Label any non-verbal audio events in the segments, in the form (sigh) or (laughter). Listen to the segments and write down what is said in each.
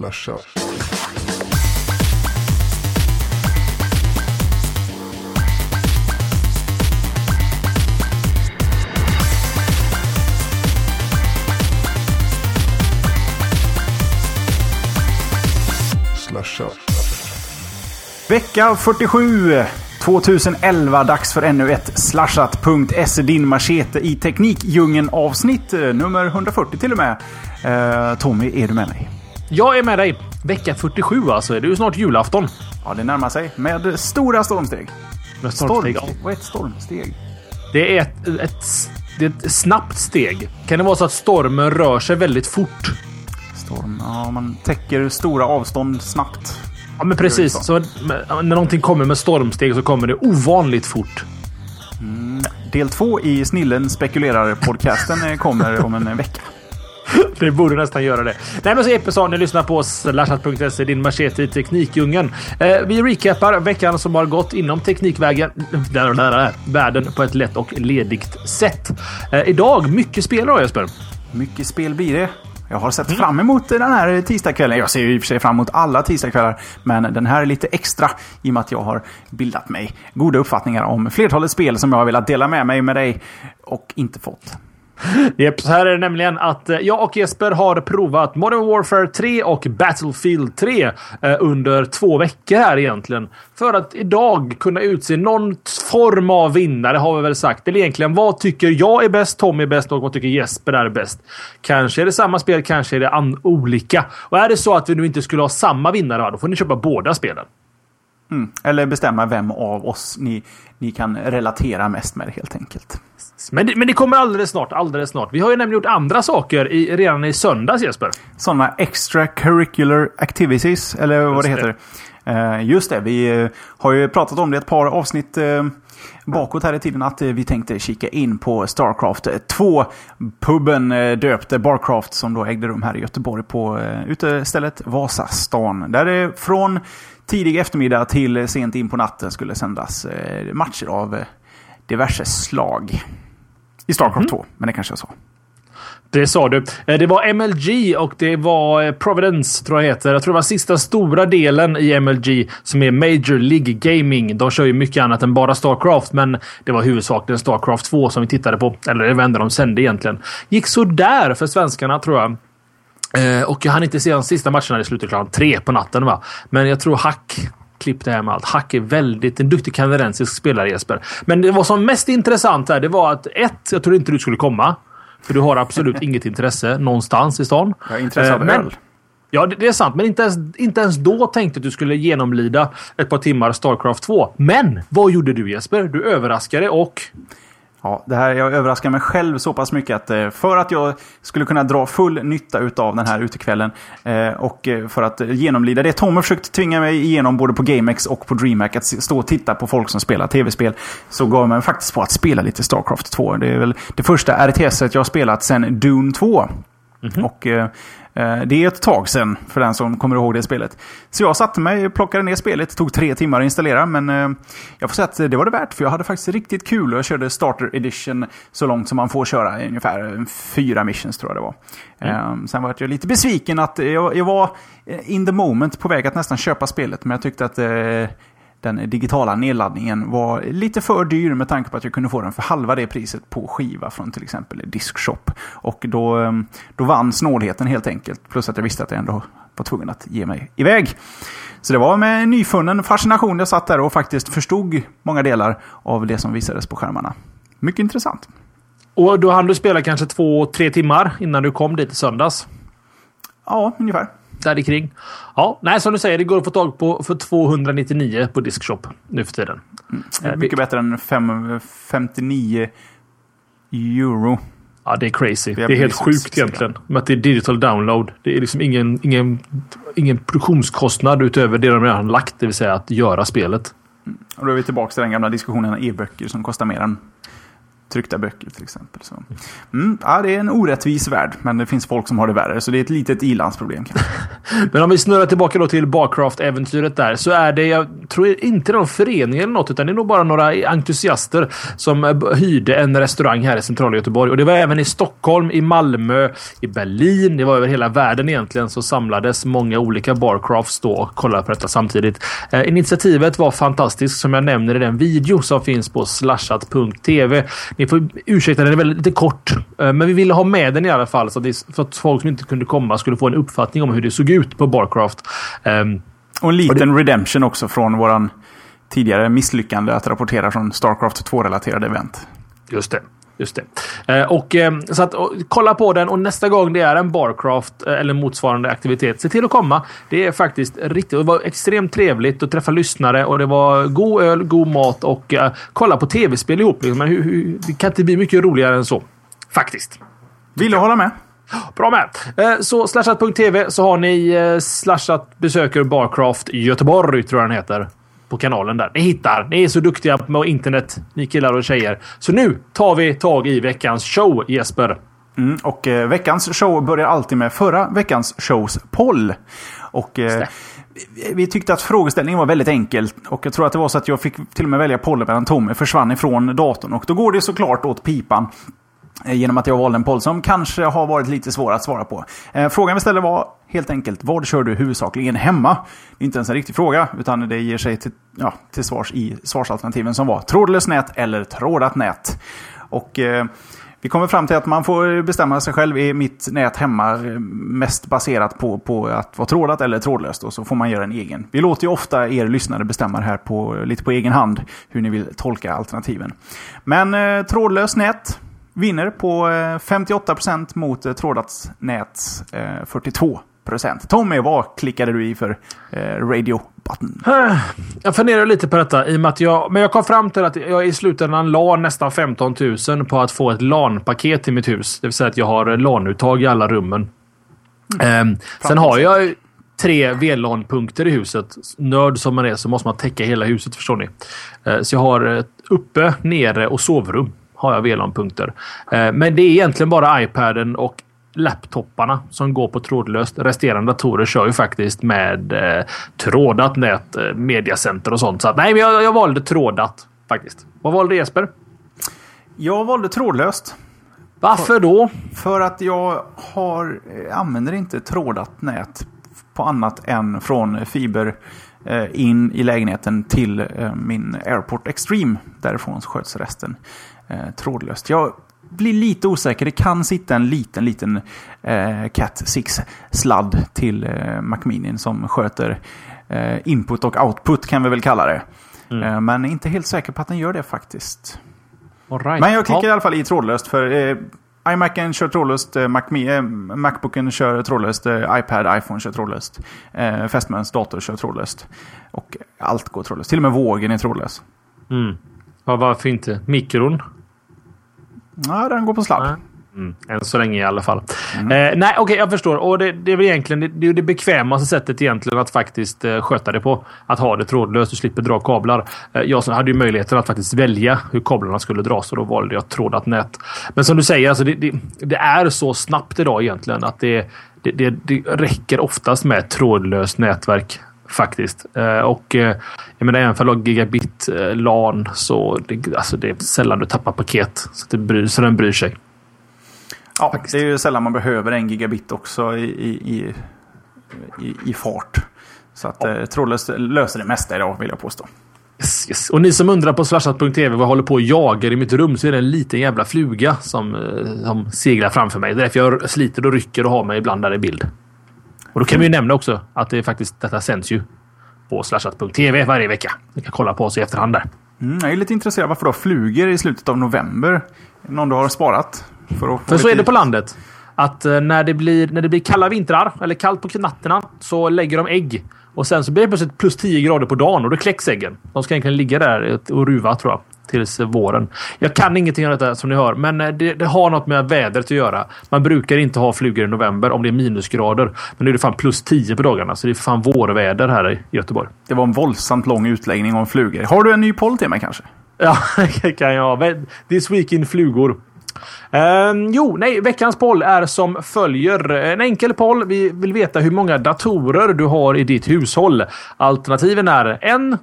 Slasha. Slasha. Vecka 47 2011, dags för ännu ett slashat.se, din machete i teknikdjungeln avsnitt eh, nummer 140 till och med. Eh, Tommy, är du med mig? Jag är med dig. Vecka 47 alltså. Det är ju snart julafton. Ja, det närmar sig med stora stormsteg. Med stormsteg. Stormsteg? Vad är ett stormsteg? Det är ett, ett, det är ett snabbt steg. Kan det vara så att stormen rör sig väldigt fort? Storm, ja, man täcker stora avstånd snabbt. Ja, men precis. Så när någonting kommer med stormsteg så kommer det ovanligt fort. Del två i Snillen spekulerar podcasten eh, kommer om en vecka. (laughs) Det borde nästan göra det. Nej, men så Epe sa, ni lyssnar på slashat.se, din machete i teknikdjungeln. Eh, vi recapar veckan som har gått inom teknikvägen, där, där, där, världen på ett lätt och ledigt sätt. Eh, idag, mycket spel då Jesper. Mycket spel blir det. Jag har sett fram emot den här tisdagskvällen. Jag ser ju i och för sig fram emot alla tisdagskvällar. Men den här är lite extra i och med att jag har bildat mig goda uppfattningar om flertalet spel som jag har velat dela med mig med dig och inte fått. (laughs) Jep, så här är det nämligen att eh, jag och Jesper har provat Modern Warfare 3 och Battlefield 3 eh, under två veckor här egentligen. För att idag kunna utse någon form av vinnare har vi väl sagt. Eller egentligen, vad tycker jag är bäst, Tommy är bäst och vad tycker Jesper är bäst? Kanske är det samma spel, kanske är det an- olika. Och är det så att vi nu inte skulle ha samma vinnare, då får ni köpa båda spelen. Mm, eller bestämma vem av oss ni, ni kan relatera mest med helt enkelt. Men det, men det kommer alldeles snart, alldeles snart. Vi har ju nämligen gjort andra saker i, redan i söndags Jesper. Sådana extracurricular activities, eller vad Just det heter. Eh, just det, vi eh, har ju pratat om det ett par avsnitt eh, bakåt här i tiden att vi tänkte kika in på Starcraft 2-puben eh, döpte Barcraft som då ägde rum här i Göteborg på utestället Vasastan. Där det från tidig eftermiddag till sent in på natten skulle sändas matcher av diverse slag. I Starcraft 2, men det kanske jag sa. Det sa du. Eh, Det var MLG och det var eh, Providence, tror jag heter. Jag tror det var sista stora delen i MLG som är Major League Gaming. De kör ju mycket annat än bara Starcraft, men det var huvudsakligen Starcraft 2 som vi tittade på. Eller det var enda de sände egentligen. Gick så där för svenskarna, tror jag. Eh, och jag hann inte se de sista matcherna. Det slutade klockan tre på natten, va? Men jag tror Hack klippte hem allt. Hack är väldigt en duktig kanadensisk spelare, Jesper. Men det var som mest intressant här, det var att ett, jag trodde inte du skulle komma. För du har absolut (laughs) inget intresse någonstans i stan. Jag har intresse av Eh, öl. Ja, det det är sant. Men inte ens, inte ens då tänkte att du skulle genomlida ett par timmar Starcraft 2. Men vad gjorde du Jesper? Du överraskade och... Ja, det här, jag överraskar mig själv så pass mycket att eh, för att jag skulle kunna dra full nytta av den här utekvällen eh, och eh, för att genomlida det Tom har försökt tvinga mig igenom både på GameX och på DreamHack att stå och titta på folk som spelar tv-spel så gav mig faktiskt på att spela lite Starcraft 2. Det är väl det första RTS jag har spelat sedan Dune 2. Och eh, eh, det är ett tag sedan för den som kommer ihåg det spelet. Så jag satte mig, plockade ner spelet, det tog tre timmar att installera. Men eh, jag får säga att det var det värt för jag hade faktiskt riktigt kul. och Jag körde Starter Edition så långt som man får köra, ungefär eh, fyra missions tror jag det var. Eh, sen var jag lite besviken att jag, jag var eh, in the moment på väg att nästan köpa spelet. Men jag tyckte att eh, den digitala nedladdningen var lite för dyr med tanke på att jag kunde få den för halva det priset på skiva från till exempel Diskshop. Och då, eh, då vann snålheten helt enkelt. Plus att jag visste att jag ändå var tvungen att ge mig iväg. Så det var med nyfunnen fascination jag satt där och faktiskt förstod många delar av det som visades på skärmarna. Mycket intressant. Och då hann du spela kanske två, tre timmar innan du kom dit i söndags. Ja, ungefär. Där kring. Ja, nej, som du säger, det går att få tag på för 299 på Diskshop nu för tiden. Eh, Mycket bättre än fem, 59 euro. Ja, det är crazy. Det är helt sjukt egentligen. Med att det är digital download. Det är liksom ingen, ingen, ingen produktionskostnad utöver det de redan lagt, det vill säga att göra spelet. Och då är vi tillbaka till den gamla diskussionen om e-böcker som kostar mer än tryckta böcker till exempel. Så. Mm, ja, det är en orättvis värld, men det finns folk som har det värre. Så det är ett litet ilandsproblem. (laughs) men om vi snurrar tillbaka då till Barcraft-äventyret där, så är det, jag tror inte någon förening eller något, utan det är nog bara några entusiaster som hyrde en restaurang här i centrala Göteborg. Och det var även i Stockholm, i Malmö, i Berlin. Det var över hela världen egentligen så samlades många olika Barcrafts då och kollade på detta samtidigt. Eh, initiativet var fantastiskt som jag nämner i den video som finns på slashat.tv. Ni får ursäkta, den är väldigt lite kort, eh, men vi ville ha med den i alla fall så att, det, så att folk som inte kunde komma skulle få en uppfattning om hur det såg ut på Barcraft. Um, och en liten och det, redemption också från våran tidigare misslyckande att rapportera från Starcraft 2-relaterade event. Just det. Just det. Eh, och, eh, så att, och, kolla på den och nästa gång det är en Barcraft eh, eller motsvarande aktivitet, se till att komma. Det är faktiskt riktigt. Det var extremt trevligt att träffa lyssnare och det var god öl, god mat och uh, kolla på tv-spel ihop. Men hur, hur, det kan inte bli mycket roligare än så. Faktiskt. Vill du hålla med? Bra med! Så slashat.tv så har ni slashat besöker Barcraft Göteborg, tror jag den heter på kanalen där. Ni hittar. Ni är så duktiga med internet, ni killar och tjejer. Så nu tar vi tag i veckans show, Jesper. Mm, och eh, veckans show börjar alltid med förra veckans shows poll. Och eh, vi tyckte att frågeställningen var väldigt enkel. Och jag tror att det var så att jag fick till och med välja pollen medan Tommy försvann ifrån datorn. Och då går det såklart åt pipan. Eh, genom att jag valde en poll som kanske har varit lite svår att svara på. Eh, frågan vi ställde var helt enkelt, vad kör du huvudsakligen hemma? Det är inte ens en riktig fråga, utan det ger sig till, ja, till svars i svarsalternativen som var trådlöst nät eller trådat nät. Och eh, vi kommer fram till att man får bestämma sig själv. i mitt nät hemma eh, mest baserat på, på att vara trådat eller trådlöst? Och så får man göra en egen. Vi låter ju ofta er lyssnare bestämma det här på, lite på egen hand hur ni vill tolka alternativen. Men eh, trådlöst nät vinner på 58% eh, mot eh, trådat nät 42%. Eh, Tommy, vad klickade du i för radio button? Jag funderar lite på detta i och med att jag... Men jag kom fram till att jag i slutändan la nästan 15 000 på att få ett LAN-paket till mitt hus. Det vill säga att jag har LAN-uttag i alla rummen. Mm. Ehm, sen har jag tre VLAN-punkter i huset. Nörd som man är så måste man täcka hela huset förstår ni. Så jag har uppe, nere och sovrum har jag VLAN-punkter. Eh, men det är egentligen bara iPaden och laptopparna som går på trådlöst. Resterande datorer kör ju faktiskt med eh, trådat nät, eh, mediacenter och sånt. Så att, nej, men jag, jag valde trådat faktiskt. Vad valde Jesper? Jag valde trådlöst. Varför då? För att jag har, använder inte trådat nät på annat än från fiber in i lägenheten till min AirPort Extreme. Därifrån sköts resten eh, trådlöst. Jag blir lite osäker. Det kan sitta en liten, liten eh, Cat 6-sladd till eh, Macminin som sköter eh, input och output kan vi väl kalla det. Mm. Eh, men inte helt säker på att den gör det faktiskt. Right. Men jag klickar ja. i alla fall i trådlöst för eh, iMacen kör trådlöst, eh, Mac, eh, Macbooken kör trådlöst, iPad, iPhone kör trådlöst. Eh, Fästmans dator kör trådlöst. Och allt går trådlöst. Till och med vågen är trådlös. Mm. Ja, varför inte? Mikron? Ja, den går på sladd. Mm. Än så länge i alla fall. Mm. Eh, nej, okej, okay, jag förstår. Och det, det är väl egentligen det, det, är det bekvämaste sättet egentligen att faktiskt eh, sköta det på. Att ha det trådlöst du slipper dra kablar. Eh, jag hade ju möjligheten att faktiskt välja hur kablarna skulle dras och då valde jag trådat nät. Men som du säger, alltså det, det, det är så snabbt idag egentligen att det, det, det, räcker oftast med trådlöst nätverk faktiskt. Eh, och eh, jag menar, även för att gigabit eh, LAN så det, alltså det är sällan du tappar paket. Så, det bryr, så den bryr sig. Ja, faktiskt. det är ju sällan man behöver en gigabit också i, i, i, i fart. Så att ja. trådlöst löser det mesta idag vill jag påstå. Yes, yes. Och ni som undrar på slashat.tv vad jag håller på och jagar i mitt rum så är det en liten jävla fluga som, som seglar framför mig. Det är därför jag sliter och rycker och har mig ibland där i bild. Och då kan vi ju nämna också att det faktiskt detta sänds ju på slashat.tv varje vecka. Ni kan kolla på oss i efterhand där. Mm, jag är lite intresserad varför du har flugor i slutet av november. Någon du har sparat? För, att för så är det på landet. Att eh, när det, blir, när det blir kalla vintrar, eller kallt på nätterna, så lägger de ägg. Och sen så blir det plötsligt plus 10 grader på dagen och då kläcks äggen. De ska egentligen ligga där och ruva tror jag tills våren. Jag kan ingenting om detta som ni hör, men eh, det, det, har något med vädret att göra. Man brukar inte ha flugor i november om det är minusgrader. Men nu är det fan plus 10 på dagarna, så det är fan vårväder här i Göteborg. Det var en våldsamt lång utläggning om flugor. Har du en ny poll till mig kanske? Ja, (laughs) det kan jag. This week in flugor. Um, jo, nej, veckans poll är som följer. En enkel poll. Vi vill veta hur många datorer du har i ditt hushåll. Alternativen är en,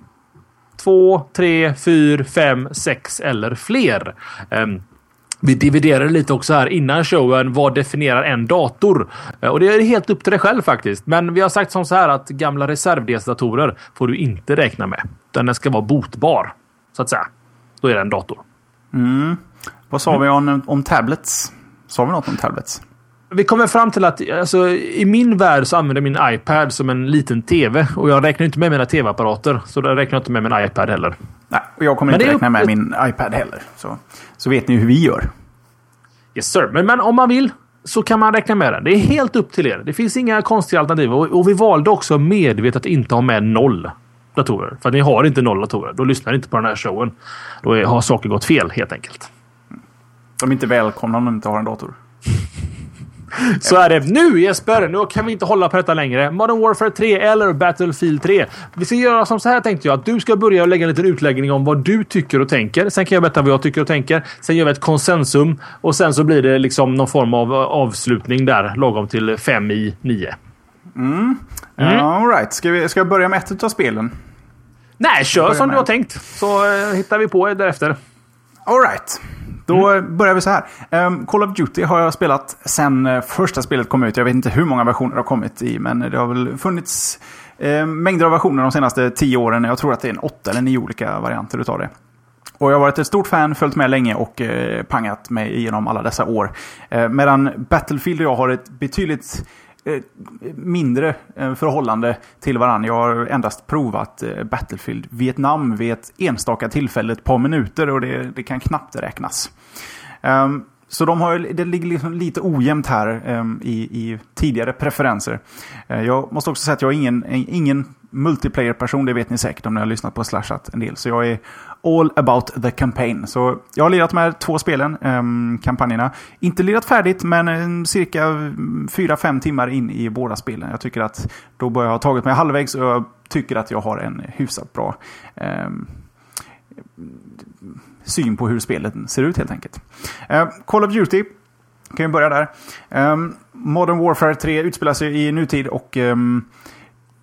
två, tre, fyra, fem, sex eller fler. Um, vi dividerade lite också här innan showen. Vad definierar en dator? Eh, och det är helt upp till dig själv faktiskt. Men vi har sagt som så här att gamla reservdelsdatorer får du inte räkna med. Utan den ska vara botbar. Så att säga. Då är det en dator. Mm. Vad sa mm. vi om, om tablets? Sa vi något om tablets? Vi kommer fram till att alltså, i min värld så använder min iPad som en liten TV. Och jag räknar inte med mina TV-apparater. Så då räknar jag inte med min iPad heller. Nej, och jag kommer men inte räkna med min iPad heller. Så, så vet ni hur vi gör. Yes sir. Men, men om man vill så kan man räkna med den. Det är helt upp till er. Det finns inga konstiga alternativ. Och, och vi valde också medvetet att inte ha med noll datorer. För att ni har inte noll datorer. Då lyssnar ni inte på den här showen. Då har saker gått fel helt enkelt. De är inte välkomna om de inte har en dator. Så är det. Nu Jesper! Nu kan vi inte hålla på detta längre. Modern Warfare 3 eller Battlefield 3. Vi ska göra som så här tänkte jag. Att du ska börja lägga en liten utläggning om vad du tycker och tänker. Sen kan jag berätta vad jag tycker och tänker. Sen gör vi ett konsensum. Och sen så blir det liksom någon form av avslutning där. Lagom till fem i nio. Mm. mm. All right. Ska, vi, ska jag börja med ett av spelen? Nej, kör som med. du har tänkt. Så uh, hittar vi på därefter. All right. Då mm. börjar vi så här. Um, Call of Duty har jag spelat sen uh, första spelet kom ut. Jag vet inte hur många versioner det har kommit i, men det har väl funnits uh, mängder av versioner de senaste tio åren. Jag tror att det är en åtta eller nio olika varianter utav det. Och jag har varit ett stort fan, följt med länge och eh, pangat mig igenom alla dessa år. Eh, medan Battlefield och jag har ett betydligt Eh, Eh, mindre eh, förhållande till varandra. Jag har endast provat eh, Battlefield Vietnam vid ett enstaka tillfälle, ett par minuter och det, det kan knappt räknas. Um, så de har, det ligger liksom lite ojämnt här um, i, i, tidigare preferenser. Uh, jag måste också säga att jag är ingen, ingen multiplayer-person, det vet ni säkert om ni har lyssnat på Slashat en del. Så jag är all about the campaign. Så jag har lirat de här två spelen, um, kampanjerna. Inte lirat färdigt, men um, cirka mm, 4-5 timmar in i båda spelen. Jag tycker att då börjar jag ha tagit mig halvvägs och jag tycker att jag har en hyfsat bra um, syn på hur spelet ser ut helt enkelt. Uh, Call of Duty kan vi börja där. Um, Modern Warfare 3 utspelar sig i nutid och um,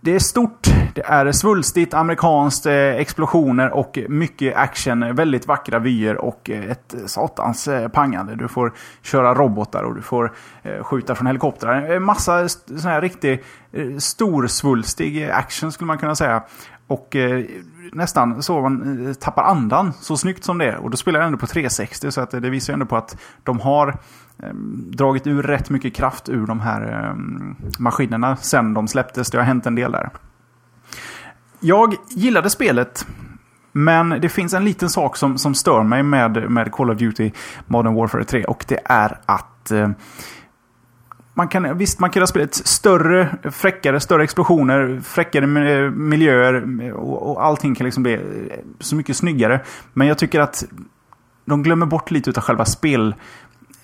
det är stort, det är svulstigt, amerikanskt, eh, explosioner och mycket action. Väldigt vackra vyer och eh, ett satans eh, pangande. Du får köra robotar och du får skjuta från helikoptrar. Massa sån här riktig storsvulstig action skulle man kunna säga. Och nästan så man tappar andan så snyggt som det är. Och då spelar jag ändå på 360 så att det visar ändå på att de har Ehm, dragit ur rätt mycket kraft ur de här ehm, maskinerna sen de släpptes. Det har hänt en del där. Jag gillade spelet. Men det finns en liten sak som, som stör mig med, med Call of Duty Modern Warfare 3 och det är att eh, man kan, visst, man kan ha spelet större, fräckare, större explosioner, fräckare eh, miljöer och, och allting kan liksom bli eh, så mycket snyggare. Men jag tycker att de glömmer bort lite av själva spel,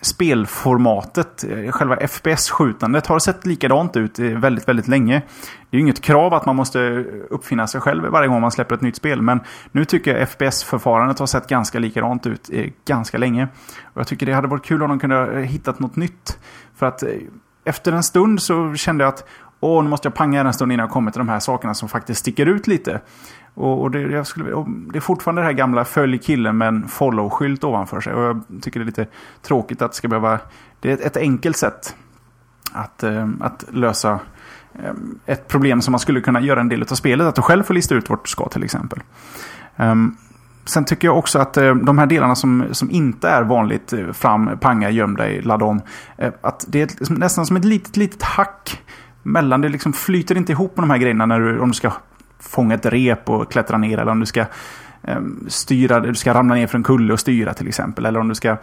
spelformatet. Eh, själva FPS-skjutandet har sett likadant ut eh, väldigt, väldigt länge. Det är ju inget krav att man måste uppfinna sig själv varje gång man släpper ett nytt spel. Men nu tycker jag FPS-förfarandet har sett ganska likadant ut eh, ganska länge. Och jag tycker det hade varit kul om de kunde hittat något nytt. För att efter en stund så kände jag att Åh, nu måste jag panga en stund innan jag kommer till de här sakerna som faktiskt sticker ut lite. Och, och, det, jag skulle, och det, är fortfarande det här gamla följ killen med en follow-skylt ovanför sig. Och jag tycker det är lite tråkigt att det ska behöva... Det är ett, ett enkelt sätt att, eh, att lösa eh, ett problem som man skulle kunna göra en del av spelet. Att du själv får lista ut vart du ska till exempel. Um, Sen tycker jag också att eh, de här delarna som, som inte är vanligt fram, panga, göm dig, ladda om. Att det är nästan som ett litet, litet hack mellan. Det liksom flyter inte ihop med de här grejerna när du, om du ska fånga ett rep och klättra ner. Eller om du ska ehm, styra, du ska ramla ner för en kulle och styra till exempel. Eller om du ska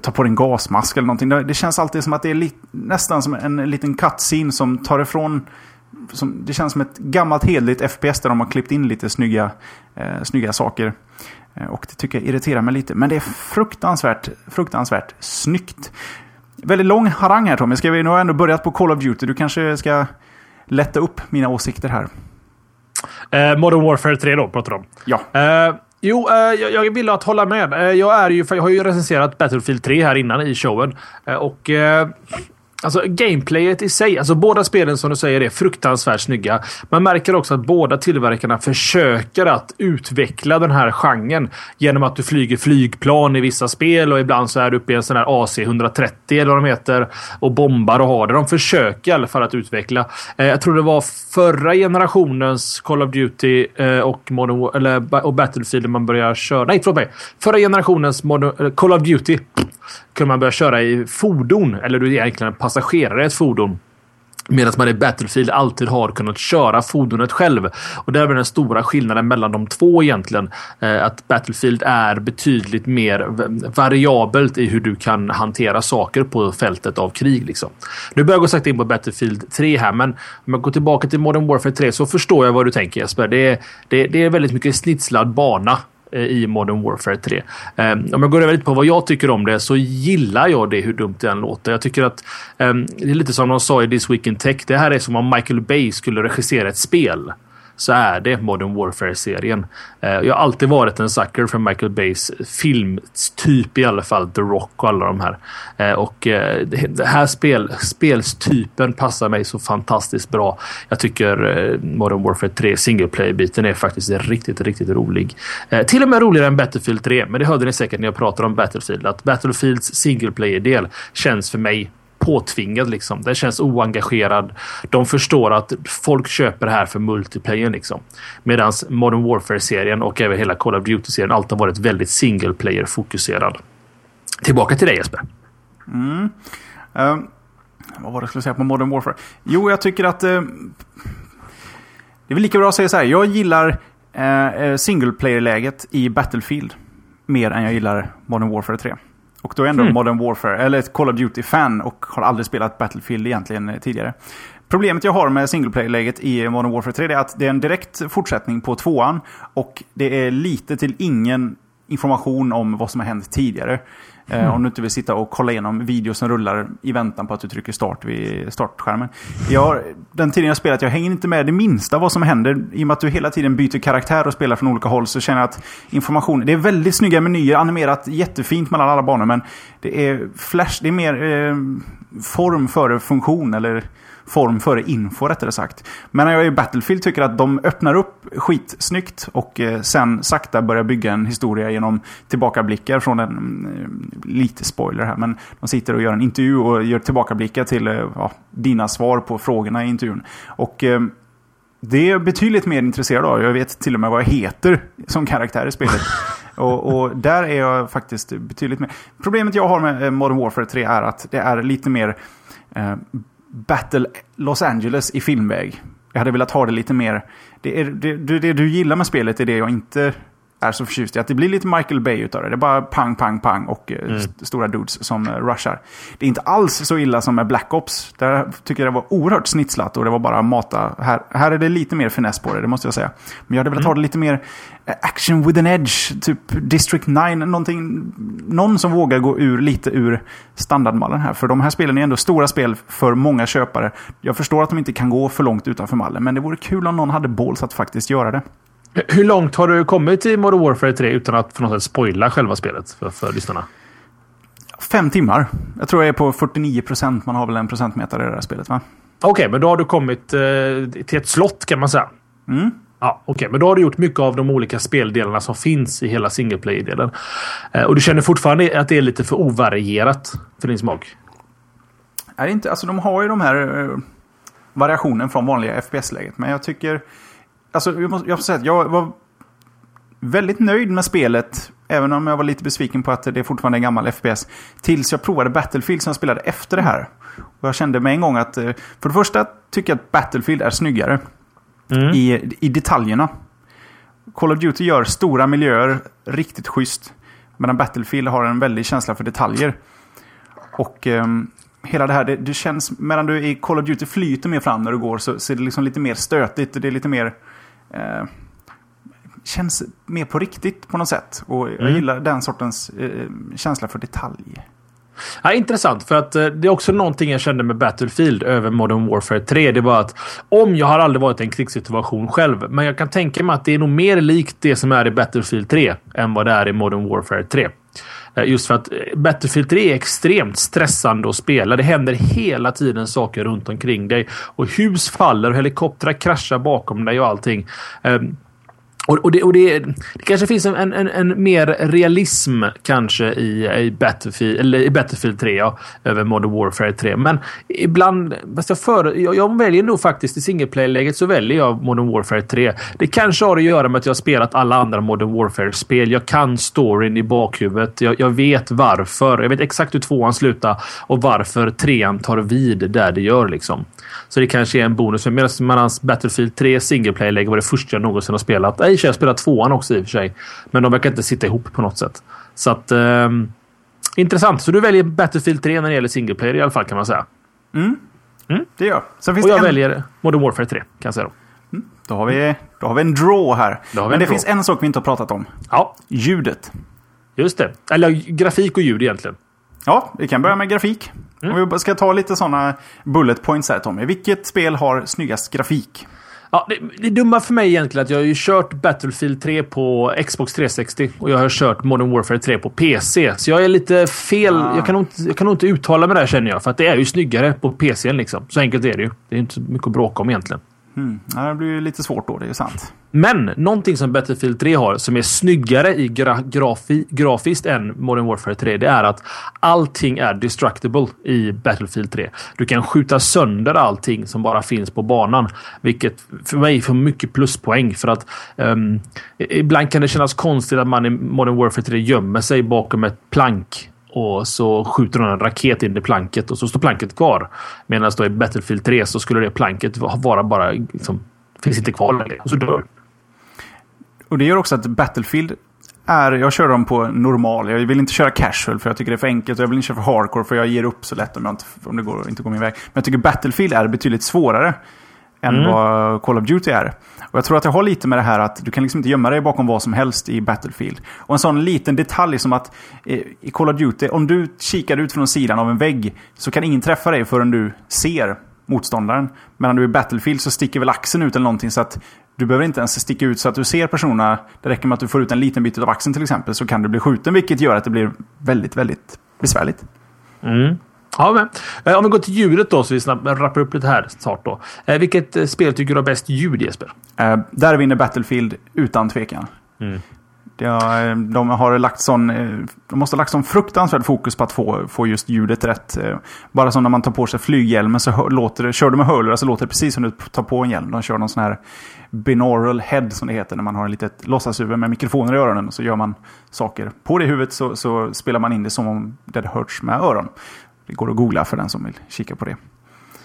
ta på dig en gasmask eller någonting. Det känns alltid som att det är nästan som en liten cutscene som tar ifrån som, det känns som ett gammalt hedligt FPS där de har klippt in lite snygga, eh, snygga saker. Eh, och det tycker jag irriterar mig lite. Men det är fruktansvärt, fruktansvärt snyggt. Väldigt lång harang här Tommy. Ska vi, nu har jag ändå börjat på Call of Duty. Du kanske ska lätta upp mina åsikter här. Eh, Modern Warfare 3 då, pratar du om. Ja. Eh, Jo, eh, jag, jag vill att hålla med. Eh, jag, är ju, jag har ju recenserat Battlefield 3 här innan i showen. Eh, och eh, Alltså gameplayet i sig, alltså båda spelen som du säger är fruktansvärt snygga. Man märker också att båda tillverkarna försöker att utveckla den här genren genom att du flyger flygplan i vissa spel och ibland så är du uppe i en sån här AC-130 eller vad de heter och bombar och har det. De försöker i alla fall att utveckla. Eh, jag tror det var förra generationens Call of Duty eh, och, Modern, eller, och Battlefield man började köra. Nej, förlåt mig. Förra generationens Modern, eh, Call of Duty kunde man börja köra i fordon. Eller du är egentligen en passagerare i ett fordon. Medan man i Battlefield alltid har kunnat köra fordonet själv. Och det är väl den stora skillnaden mellan de två egentligen. Eh, att Battlefield är betydligt mer variabelt i hur du kan hantera saker på fältet av krig. Liksom. Nu börjar jag gå sakta in på Battlefield 3 här, men om jag går tillbaka till Modern Warfare 3 så förstår jag vad du tänker Jesper. Det är, det, det är väldigt mycket snitslad bana Eh, i Modern Warfare 3. Ehm, om jag går över lite på vad jag tycker om det så gillar jag det hur dumt det än låter. Jag tycker att ehm, det är lite som de sa i This Week in Tech. Det här är som om Michael Bay skulle regissera ett spel så är det Modern Warfare-serien. Eh, jag har alltid varit en sucker för Michael Bays filmtyp i alla fall. The Rock och alla de här. Eh, och eh, det här spel, spelstypen passar mig så fantastiskt bra. Jag tycker eh, Modern Warfare 3 single play-biten är faktiskt riktigt, riktigt rolig. Eh, till och med roligare än Battlefield 3, men det hörde ni säkert när jag pratade om Battlefield. Att Battlefields single player-del känns för mig påtvingad liksom. Den känns oengagerad. De förstår att folk köper det här för multiplayer liksom. Medan Modern Warfare-serien och även hela Call of Duty-serien alltid har varit väldigt single player fokuserad. Tillbaka till dig Jesper. Mm. Uh, vad var det jag skulle säga på Modern Warfare? Jo, jag tycker att uh, det är väl lika bra att säga så här. Jag gillar eh, eh, uh, single player-läget i Battlefield mer än jag gillar Modern Warfare 3. Och då är jag ändå mm. Modern Warfare, eller ett Call of Duty-fan och har aldrig spelat Battlefield egentligen eh, tidigare. Problemet jag har med single player-läget i Modern Warfare 3 är att det är en direkt fortsättning på tvåan. Och det är lite till ingen information om vad som har hänt tidigare. Mm. Om du inte vill sitta och kolla igenom videos som rullar i väntan på att du trycker start vid startskärmen. Jag, den tiden jag spelat, jag hänger inte med det minsta vad som händer. I och med att du hela tiden byter karaktär och spelar från olika håll så känner jag att informationen... Det är väldigt snygga menyer, animerat jättefint mellan alla banor. Men det är flash, det är mer eh, form före funktion. Eller form före info rättare sagt. Men jag är i Battlefield tycker att de öppnar upp skitsnyggt och eh, sen sakta börjar bygga en historia genom tillbakablickar från en, eh, lite spoiler här, men de sitter och gör en intervju och gör tillbakablickar till eh, ja, dina svar på frågorna i intervjun. Och det är betydligt mer intresserad av. Jag vet till och med vad jag heter som karaktär i spelet. (laughs) och, och, där är jag faktiskt betydligt mer... Problemet jag har med Modern Warfare 3 är att det är lite mer eh, Battle Los Angeles i filmväg. Jag hade velat ha det lite mer... Det, är, det, det, det du gillar med spelet är det jag inte är så förtjust i. Att det blir lite Michael Bay utav det. Det är bara pang, pang, pang och eh, mm. st stora dudes som uh, rushar. Det är inte alls så illa som med Black Ops. Där tycker jag det var oerhört snitslat och det var bara mata. Här, här är det lite mer finess på det, det måste jag säga. Men jag hade velat mm. ha det lite mer uh, action with an edge. Typ District 9, någonting. Någon som vågar gå ur lite ur standardmallen här. För de här spelen är ändå stora spel för många köpare. Jag förstår att de inte kan gå för långt utanför mallen. Men det vore kul om någon hade balls att faktiskt göra det. Hur långt har du kommit i Modern Warfare 3 utan att på något sätt spoila själva spelet för, för lyssnarna? Fem timmar. Jag tror jag är på 49 procent. Man har väl en procentmätare i det här spelet va? Okej, okay, men då har du kommit eh, till ett slott kan man säga. Mm. Ja, Okej, okay, men då har du gjort mycket av de olika speldelarna som finns i hela single player-delen. Eh, och du känner fortfarande att det är lite för ovarierat för din smak? Är inte, alltså de har ju de här eh, variationen från vanliga FPS-läget. Men jag tycker alltså, jag måste, jag måste säga att jag var väldigt nöjd med spelet. Även om jag var lite besviken på att det fortfarande är en gammal FPS. Tills jag provade Battlefield som jag spelade efter det här. Och jag kände med en gång att, eh, för det första tycker jag att Battlefield är snyggare. Mm. I, I detaljerna. Call of Duty gör stora miljöer riktigt schysst. Medan Battlefield har en väldig känsla för detaljer. Och um, hela det här, det, det, känns, medan du i Call of Duty flyter mer fram när du går så, är det liksom lite mer stötigt. Det är lite mer eh, känns mer på riktigt på något sätt. Och jag mm. gillar den sortens eh, känsla för detalj. Ja, intressant, för att eh, det är också någonting jag kände med Battlefield över Modern Warfare 3. Det var att om jag har aldrig varit i en krigssituation själv, men jag kan tänka mig att det är nog mer likt det som är i Battlefield 3 än vad det är i Modern Warfare 3. Eh, just för att eh, Battlefield 3 är extremt stressande att spela. Det händer hela tiden saker runt omkring dig. Och hus faller och helikoptrar kraschar bakom dig och allting. Ehm, och, och, det, och det, det, kanske finns en, en, en mer realism kanske i, i, Battlefield, eller i Battlefield 3 ja, över Modern Warfare 3. Men ibland, fast jag, för, jag, jag väljer nog faktiskt i singleplay-läget så väljer jag Modern Warfare 3. Det kanske har att göra med att jag har spelat alla andra Modern Warfare-spel. Jag kan storyn i bakhuvudet. Jag, jag, vet varför. Jag vet exakt hur tvåan slutar och varför trean tar vid där det gör liksom. Så det kanske är en bonus. Medan Battlefield 3 singleplay-läge var det första jag någonsin har spelat i och för sig, spelat tvåan också i och för sig. Men de verkar inte sitta ihop på något sätt. Så att... Eh, intressant. Så du väljer Battlefield 3 när det gäller single player i alla fall kan man säga. Mm. Mm. Det gör jag. och jag en... väljer Modern Warfare 3 kan jag säga då. Mm. Då, har vi, då har vi en draw här. Men det draw. finns en sak vi inte har pratat om. Ja. Ljudet. Just det. Eller grafik och ljud egentligen. Ja, vi kan börja med grafik. Mm. Om vi ska ta lite sådana bullet points här Tommy. Vilket spel har snyggast grafik? Ja, det, det dumma för mig egentligen att jag har ju kört Battlefield 3 på Xbox 360 och jag har kört Modern Warfare 3 på PC. Så jag är lite fel. Ah. Jag, kan nog inte, jag kan nog inte uttala mig där känner jag. För att det är ju snyggare på PC liksom. Så enkelt är det ju. Det är inte mycket att bråka om egentligen. Mm. Ja, det blir ju lite svårt då, det är ju sant. Men någonting som Battlefield 3 har som är snyggare i gra grafi grafiskt än Modern Warfare 3. Det är att allting är destructible i Battlefield 3. Du kan skjuta sönder allting som bara finns på banan. Vilket för mig får mycket pluspoäng. För att um, ibland kan det kännas konstigt att man i Modern Warfare 3 gömmer sig bakom ett plank och så skjuter de en raket in i planket och så står planket kvar. Medan då i Battlefield 3 så skulle det planket vara bara liksom, finns inte kvar längre och så dör Och det gör också att Battlefield är, jag kör dem på normal. Jag vill inte köra casual för jag tycker det är för enkelt. Och jag vill inte köra för hardcore för jag ger upp så lätt om, jag inte, om det går, inte går min väg. Men jag tycker Battlefield är betydligt svårare än mm. vad Call of Duty är. Och jag tror att det har lite med det här att du kan liksom inte gömma dig bakom vad som helst i Battlefield. Och en sån liten detalj som att eh, i Call of Duty, om du kikar ut från sidan av en vägg så kan ingen träffa dig förrän du ser motståndaren. Medan du i Battlefield så sticker väl axeln ut eller någonting så att du behöver inte ens sticka ut så att du ser personerna. Det räcker med att du får ut en liten bit av axeln till exempel så kan du bli skjuten vilket gör att det blir väldigt, väldigt besvärligt. Mm. Ja, men, eh, om vi går till ljudet då, så vi snabbt rappar upp lite här snart då. Eh, vilket eh, spel tycker du har bäst ljud, Jesper? Eh, där vinner Battlefield utan tvekan. Mm. Ja, de, har lagt sån, de måste ha lagt sån fruktansvärd fokus på att få, få just ljudet rätt. Bara som när man tar på sig flyghjälmen så låter det, kör du med hörlurar så låter det precis som du tar på en hjälm. De kör någon sån här binaural head som det heter när man har en litet låtsashuvud med mikrofoner i öronen. Så gör man saker på det huvudet så, så spelar man in det som om det hörts med öron. Det går att googla för den som vill kika på det.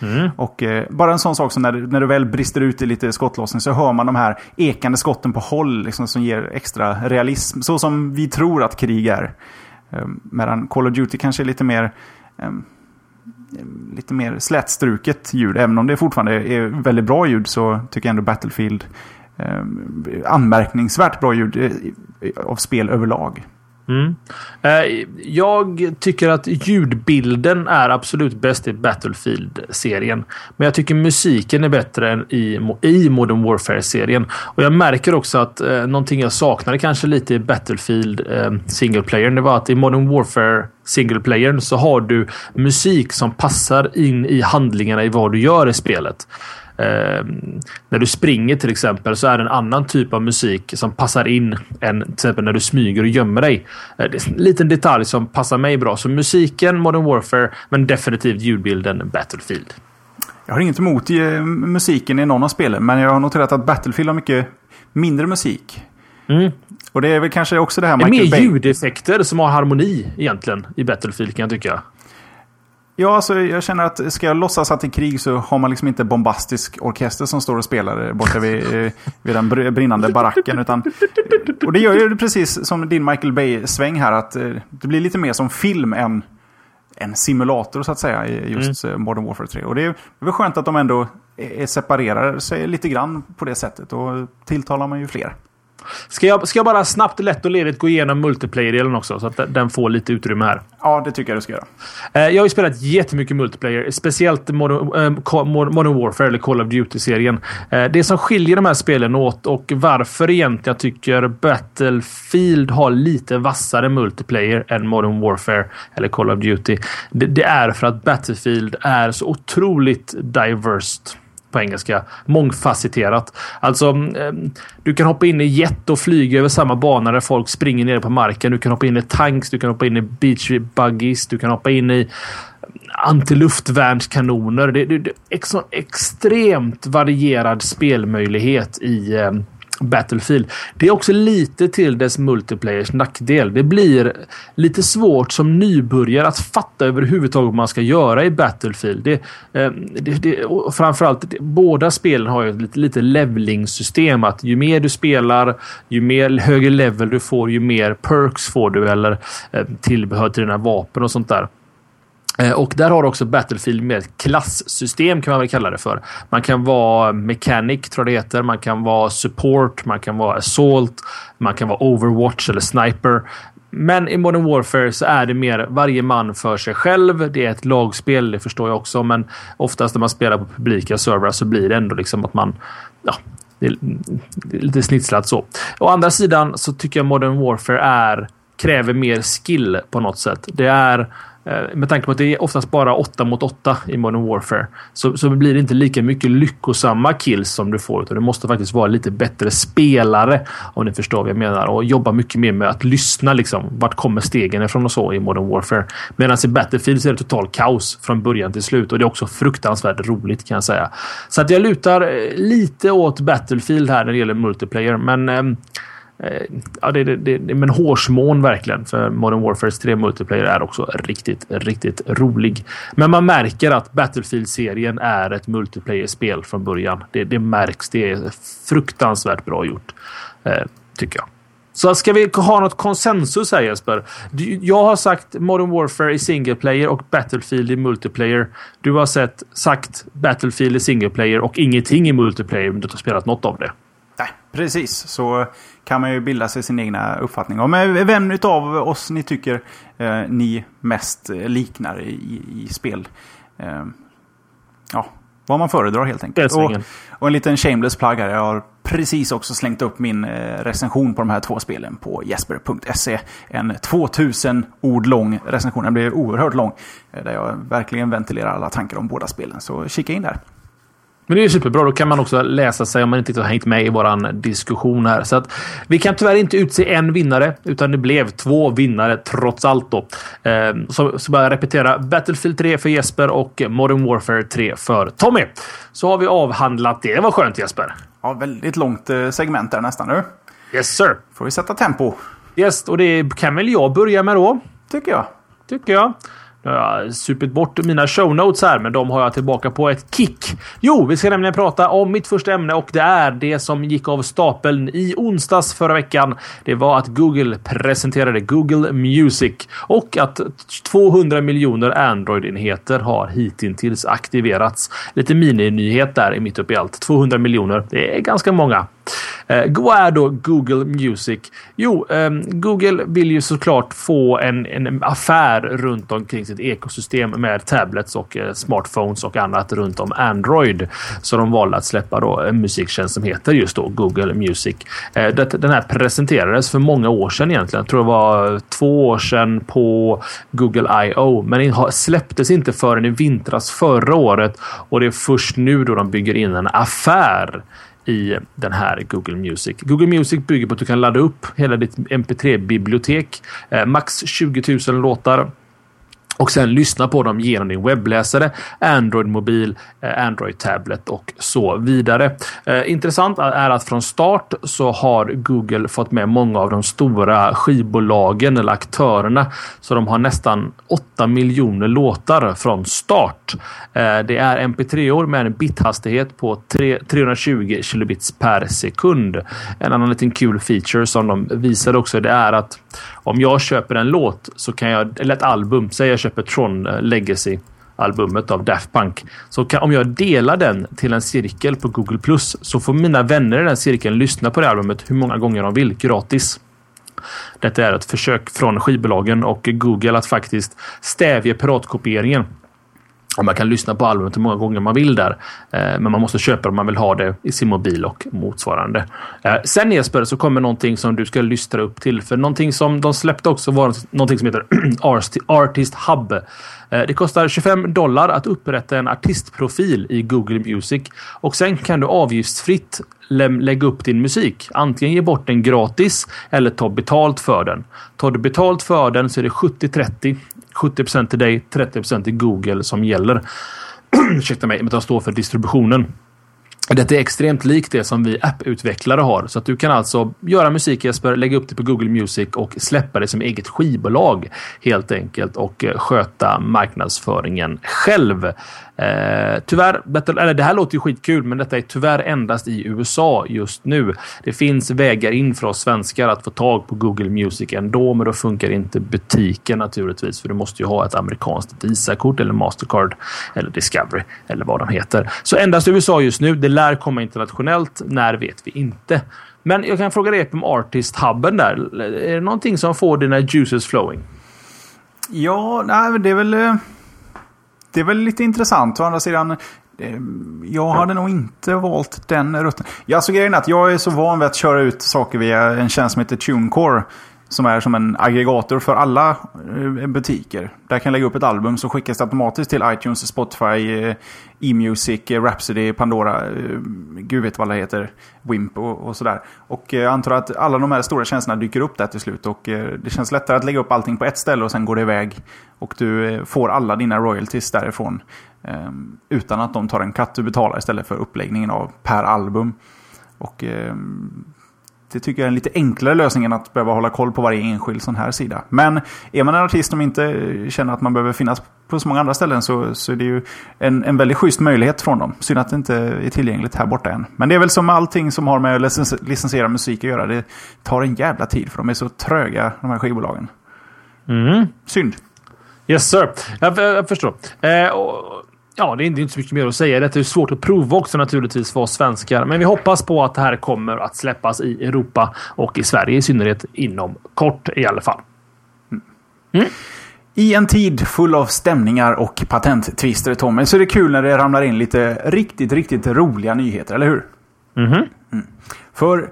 Mm. Och eh, bara en sån sak som när, när du väl brister ut i lite skottlossning så hör man de här ekande skotten på håll liksom, som ger extra realism. Så som vi tror att krig är. Eh, medan Call of Duty kanske är lite mer eh, lite mer slätstruket ljud. Även om det fortfarande är väldigt bra ljud så tycker jag ändå Battlefield eh, anmärkningsvärt bra ljud eh, av spel överlag. Mm. Eh, jag tycker att ljudbilden är absolut bäst i Battlefield-serien. Men jag tycker musiken är bättre än i, i Modern Warfare-serien. Och jag märker också att eh, någonting jag saknade kanske lite i Battlefield eh, single player, det var att i Modern Warfare single player så har du musik som passar in i handlingarna i vad du gör i spelet. Eh, när du springer till exempel så är det en annan typ av musik som passar in än till exempel när du smyger och gömmer dig. Eh, det är en liten detalj som passar mig bra. Så musiken Modern Warfare, men definitivt ljudbilden Battlefield. Jag har inget emot eh, musiken i någon av spelen, men jag har noterat att Battlefield har mycket mindre musik. Mm. Och det är väl kanske också det här Michael Mer Bay... ljudeffekter som har harmoni egentligen i Battlefield kan jag tycka. Ja, alltså, jag känner att ska jag låtsas att det är krig så har man liksom inte bombastisk orkester som står och spelar borta vid, eh, vid den brinnande baracken. Utan, och det gör ju precis som din Michael Bay-sväng här, att eh, det blir lite mer som film än en simulator så att säga i just mm. Eh, Modern Warfare 3. Och det är väl skönt att de ändå separerar sig lite grann på det sättet. Och tilltalar man ju fler. Ska jag, ska jag bara snabbt, lätt och ledigt gå igenom multiplayer-delen också? Så att den får lite utrymme här. Ja, det tycker jag du ska göra. Eh, jag har ju spelat jättemycket multiplayer. Speciellt Modern, Modern Warfare eller Call of Duty-serien. Äh, det som skiljer de här spelen åt och varför egentligen jag tycker Battlefield har lite vassare multiplayer än Modern Warfare eller Call of Duty. Det, det är för att Battlefield är så otroligt diverse på engelska. Mångfacetterat. Alltså, eh, du kan hoppa in i jet och flyga över samma bana där folk springer ner på marken. Du kan hoppa in i tanks, du kan hoppa in i beach buggies, du kan hoppa in i antiluftvärnskanoner. Det, det, det är en extremt varierad spelmöjlighet i eh, Battlefield. Det är också lite till dess multiplayers nackdel. Det blir lite svårt som nybörjare att fatta överhuvudtaget vad man ska göra i Battlefield. Det, eh, det, det, framförallt, det, båda spelen har ju lite, lite levelingsystem. Att ju mer du spelar, ju mer högre level du får, ju mer perks får du eller eh, tillbehör till dina vapen och sånt där. Eh, och där har också Battlefield med ett klassystem kan man väl kalla det för. Man kan vara mechanic tror jag det heter. Man kan vara support, man kan vara assault, man kan vara overwatch eller sniper. Men i Modern Warfare så är det mer varje man för sig själv. Det är ett lagspel, det förstår jag också. Men oftast när man spelar på publika servrar så blir det ändå liksom att man... Ja, det är lite snitslat så. Å andra sidan så tycker jag Modern Warfare är kräver mer skill på något sätt. Det är Eh, med tanke på att det är oftast bara 8 mot 8 i Modern Warfare så, så blir det inte lika mycket lyckosamma kills som du får. Utan du måste faktiskt vara lite bättre spelare om ni förstår vad jag menar. Och jobba mycket mer med att lyssna. Liksom, vart kommer stegen ifrån och så i Modern Warfare. Medan i Battlefield så är det total kaos från början till slut. Och det är också fruktansvärt roligt kan jag säga. Så att jag lutar eh, lite åt Battlefield här när det gäller multiplayer. Men Eh, Eh, ja, det, det, det, men hårsmån verkligen. För Modern Warfare 3 Multiplayer är också riktigt, riktigt rolig. Men man märker att Battlefield-serien är ett multiplayer-spel från början. Det, det märks. Det är fruktansvärt bra gjort. Eh, tycker jag. Så ska vi ha något konsensus här Jesper? Jag har sagt Modern Warfare i single player och Battlefield i multiplayer. Du har sett, sagt Battlefield i single player och ingenting i multiplayer Men du har spelat något av det. Nej, precis. Så kan man ju bilda sig sin egna uppfattning om vem av oss ni tycker eh, ni mest liknar i, i spel. Eh, ja, vad man föredrar helt enkelt. Och, och, en liten shameless plug här. Jag har precis också slängt upp min eh, recension på de här två spelen på jesper.se. En 2000 ord lång recension. Den blir oerhört lång. Eh, där jag verkligen ventilerar alla tankar om båda spelen. Så kika in där. Men det är ju superbra. Då kan man också läsa sig om man inte har hängt med i våran diskussion här. Så att vi kan tyvärr inte utse en vinnare, utan det blev två vinnare trots allt. Då. Eh, så, så bara jag repetera. Battlefield 3 för Jesper och Modern Warfare 3 för Tommy. Så har vi avhandlat det. Det var skönt Jesper. Ja, väldigt långt eh, segment där nästan nu. Yes sir. Får vi sätta tempo. Yes, och det kan väl jag börja med då. Tycker jag. Tycker jag. Nu har jag supit bort mina show notes här, men de har jag tillbaka på ett kick. Jo, vi ska nämligen prata om mitt första ämne och det är det som gick av stapeln i onsdags förra veckan. Det var att Google presenterade Google Music och att 200 miljoner Android-enheter har hittills aktiverats. Lite mininyhet där i mitt uppe i allt. 200 miljoner. Det är ganska många. Vad är då Google Music? Jo, ehm, Google vill ju såklart få en, en affär runt omkring sitt ekosystem med tablets och eh, smartphones och annat runt om Android. Så de valde att släppa då en musiktjänst som heter just då Google Music. Eh, den här presenterades för många år sedan egentligen. Jag tror det var två år sedan på Google I.O. Men den släpptes inte förrän i vintras förra året och det är först nu då de bygger in en affär i den här Google Music. Google Music bygger på att du kan ladda upp hela ditt MP3-bibliotek. Eh, max 20 000 låtar och sen lyssna på dem genom din webbläsare, Android-mobil, eh, Android-tablet och så vidare. Eh, intressant är att från start så har Google fått med många av de stora skivbolagen eller aktörerna. Så de har nästan 8 miljoner låtar från start. Eh, det är mp3-or med en bithastighet på 320 kilobits per sekund. En annan liten kul feature som de visade också det är att om jag köper en låt så kan jag, eller ett album, säg jag köper Tron eh, Legacy albumet av Daft Punk. Så kan, om jag delar den till en cirkel på Google Plus så får mina vänner i den cirkeln lyssna på det albumet hur många gånger de vill gratis. Detta är ett försök från skivbolagen och Google att faktiskt stävja piratkopieringen. Man kan lyssna på albumet hur många gånger man vill där. Eh, men man måste köpa det om man vill ha det i sin mobil och motsvarande. Eh, sen Jesper så kommer någonting som du ska lyssna upp till. För någonting som de släppte också var någonting som heter (clears throat) Artist Hub. Eh, det kostar 25 dollar att upprätta en artistprofil i Google Music och sen kan du avgiftsfritt lägga upp din musik. Antingen ge bort den gratis eller ta betalt för den. Tar du betalt för den så är det 70-30. 70% till dig, 30% till Google som gäller. (clears throat) Ursäkta mig, men de står för distributionen. Detta är extremt likt det som vi apputvecklare har. Så att du kan alltså göra musik Jesper, lägga upp det på Google Music och släppa det som eget skivbolag helt enkelt och eh, sköta marknadsföringen själv. Eh, tyvärr, eller det här låter ju skitkul, men detta är tyvärr endast i USA just nu. Det finns vägar in för oss svenskar att få tag på Google Music ändå, men då funkar inte butiken naturligtvis, för du måste ju ha ett amerikanskt Visa-kort eller Mastercard eller Discovery eller vad de heter. Så endast i USA just nu. Det lär komma internationellt. När vet vi inte. Men jag kan fråga dig om Artist-hubben där. Är det någonting som får dina juices flowing? Ja, nej, det är väl... Eh, det är väl lite intressant. Å andra sidan, eh, jag hade nog inte valt den rutten. Ja, alltså grejen är att jag är så van vid att köra ut saker via en tjänst som heter TuneCore. Som är som en aggregator för alla eh, butiker. Där kan jag lägga upp ett album så skickas det automatiskt till iTunes, Spotify, eh, E-music, eh, Rhapsody, Pandora, gud vet vad det heter, Wimp och, och sådär. Och jag antar att alla de här stora tjänsterna dyker upp där till slut. Och det känns lättare att lägga upp allting på ett ställe och sen går det iväg. Och du får alla dina royalties därifrån. Utan att de tar en katt du betalar istället för uppläggningen av per album. Och det tycker jag är en lite enklare lösning än att behöva hålla koll på varje enskild sån här sida. Men är man en artist som inte känner att man behöver finnas på så många andra ställen så, så är det ju en, en väldigt schysst möjlighet från dem. Synd att det inte är tillgängligt här borta än. Men det är väl som allting som har med att licens licensiera musik att göra. Det tar en jävla tid för de är så tröga de här skivbolagen. Mm. Synd. Yes sir. Jag, jag förstår. Eh, och Ja, det är inte så mycket mer att säga. Det är svårt att prova också naturligtvis för oss svenskar. Men vi hoppas på att det här kommer att släppas i Europa och i Sverige i synnerhet inom kort i alla fall. Mm. I en tid full av stämningar och patenttvister, Tommy, så är det kul när det ramlar in lite riktigt, riktigt roliga nyheter, eller hur? Mm -hmm. mm. För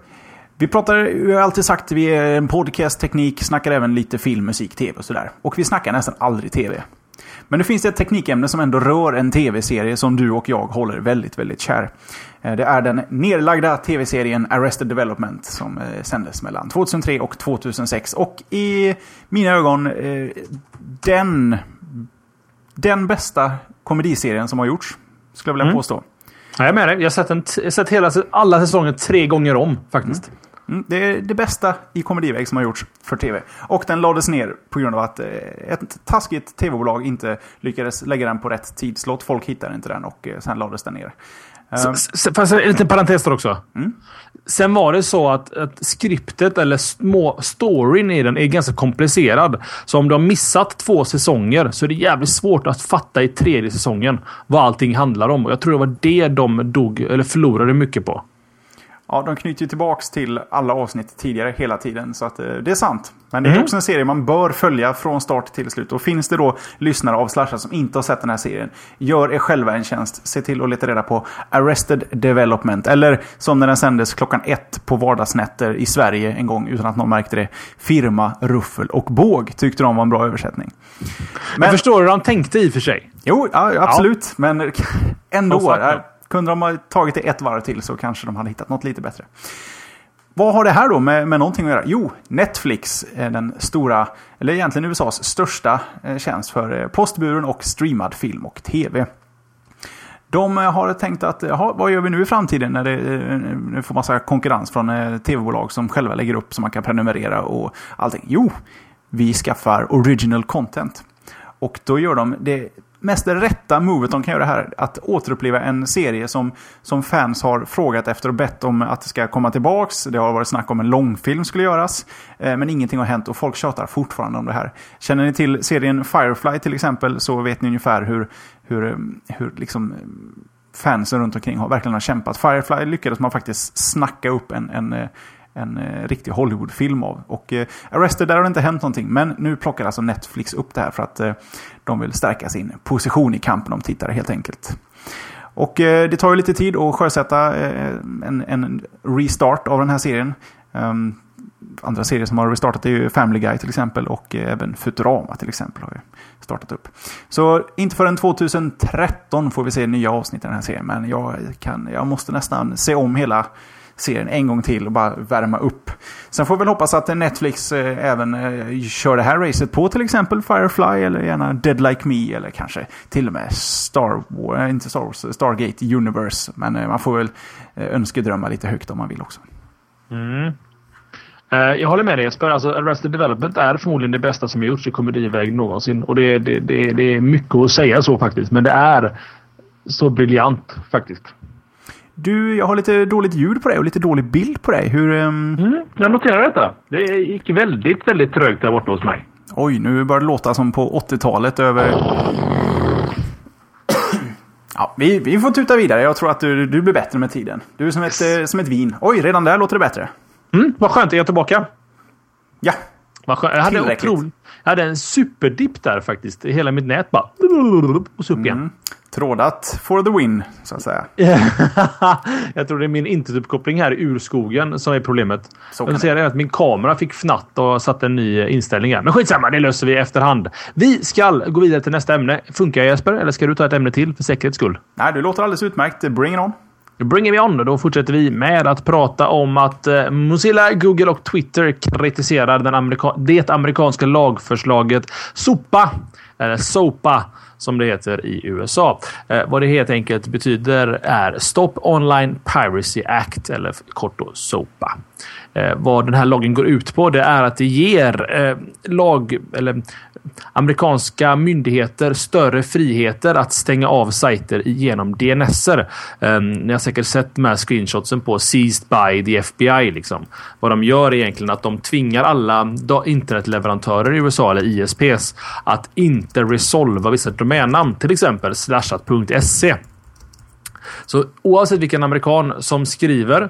vi pratar, vi har alltid sagt, vi är en podcast-teknik, snackar även lite film, musik, tv och sådär. Och vi snackar nästan aldrig tv. Men nu finns det ett teknikämne som ändå rör en tv-serie som du och jag håller väldigt, väldigt kär. Eh, det är den nedlagda tv-serien Arrested Development som eh, sändes mellan 2003 och 2006. Och i mina ögon, eh, den, den bästa komediserien som har gjorts. Skulle jag vilja mm. påstå. Jag är med dig. Jag har sett, en jag har sett hela, alla säsonger tre gånger om faktiskt. Mm. Mm, det är det bästa i komediväg som har gjorts för tv. Och den lades ner på grund av att eh, ett taskigt tv-bolag inte lyckades lägga den på rätt tidslott. Folk hittade inte den och eh, sen lades den ner. Um, Fast en liten parentes där också. Mm. Sen var det så att, att skriptet eller små storyn i den är ganska komplicerad. Så om du har missat två säsonger så är det jävligt svårt att fatta i tredje säsongen vad allting handlar om. Och jag tror det var det de dog, eller förlorade mycket på. Ja, de knyter ju tillbaks till alla avsnitt tidigare hela tiden. Så att, eh, det är sant. Men det är mm. också en serie man bör följa från start till slut. Och finns det då lyssnare av Slasha som inte har sett den här serien. Gör er själva en tjänst. Se till att leta reda på Arrested Development. Eller som när den sändes klockan ett på vardagsnätter i Sverige en gång utan att någon märkte det. Firma, Ruffel och Båg tyckte de var en bra översättning. Men, jag förstår hur de tänkte i och för sig. Jo, ja, absolut. Ja. Men (laughs) ändå. Kunde de ha tagit det ett varv till så kanske de hade hittat något lite bättre. Vad har det här då med, med någonting att göra? Jo, Netflix är den stora, eller egentligen USAs största eh, tjänst för eh, postburen och streamad film och tv. De eh, har tänkt att, jaha, vad gör vi nu i framtiden när det nu får massa konkurrens från tv-bolag som själva lägger upp så man kan prenumerera och allting? Jo, vi skaffar original content. Och då gör de det mest rätta movet de kan göra här. Att återuppleva en serie som, som fans har frågat efter och bett om att det ska komma tillbaks. Det har varit snack om en långfilm skulle göras. Eh, men ingenting har hänt och folk tjatar fortfarande om det här. Känner ni till serien Firefly till exempel så vet ni ungefär hur, hur, eh, hur liksom eh, fansen runt omkring har verkligen har kämpat. Firefly lyckades man faktiskt snacka upp en, en eh, en eh, riktig Hollywoodfilm av. Och eh, Arrested, där har det inte hänt någonting. Men nu plockar alltså Netflix upp det här för att eh, de vill stärka sin position i kampen om tittare helt enkelt. Och eh, det tar ju lite tid att sjösätta eh, en, en, restart av den här serien. Um, andra serier som har restartat är ju Family Guy till exempel och eh, även Futurama till exempel har ju startat upp. Så inte förrän 2013 får vi se nya avsnitt i den här serien. Men jag, kan, jag måste nästan se om hela serien en gång till och bara värma upp. Sen får vi väl hoppas att Netflix eh, även eh, kör det här racet på till exempel Firefly eller gärna Dead Like Me eller kanske till och med Star Wars, eh, inte Star Wars, Stargate Universe. Men man får väl önskedrömma lite högt om man vill också. Mm. Jag håller med dig Jesper. Alltså, Arrested Development är förmodligen det bästa som gjorts i komediväg någonsin. Och det, det, det, det är mycket att säga så faktiskt. Men det är så briljant faktiskt. Du, jag har lite dåligt ljud på dig och lite dålig bild på dig. Hur... Um... Mm, jag noterar detta. Det gick väldigt, väldigt trögt där borta hos mig. Oj, nu börjar det låta som på 80-talet över... Ja, vi, vi får tuta vidare. Jag tror att du, du blir bättre med tiden. Du är som ett, yes. som ett vin. Oj, redan där låter det bättre. Mm, vad skönt, är jag tillbaka? Ja. Vad skönt. Jag hade, otroligt, jag hade en superdipp där faktiskt. Hela mitt nät bara... Och så upp igen. Mm. Trådat for the win, så att säga. (laughs) jag tror det är min internetuppkoppling här ur skogen som är problemet. Så jag säga att min kamera fick fnatt och satte en ny inställning här. Men skitsamma, det löser vi efterhand. Vi ska gå vidare till nästa ämne. Funkar jag Jesper? Eller ska du ta ett ämne till för säkerhets skull? Nej, du låter alldeles utmärkt. Bring it on. Bring it on. Då fortsätter vi med att prata om att eh, Mozilla, Google och Twitter kritiserar den amerika det amerikanska lagförslaget SOPA, eller SOPA som det heter i USA. Eh, vad det helt enkelt betyder är Stop Online Piracy Act, eller kort då SOPA. Eh, vad den här lagen går ut på det är att det ger eh, lag, eller amerikanska myndigheter större friheter att stänga av sajter genom DNSer. Um, ehm, ni har säkert sett de här screenshotsen på Seized by the FBI. Liksom. Vad de gör är egentligen att de tvingar alla internetleverantörer i USA eller ISPs att inte resolva vissa domännamn, till exempel slashat.se. Så oavsett vilken amerikan som skriver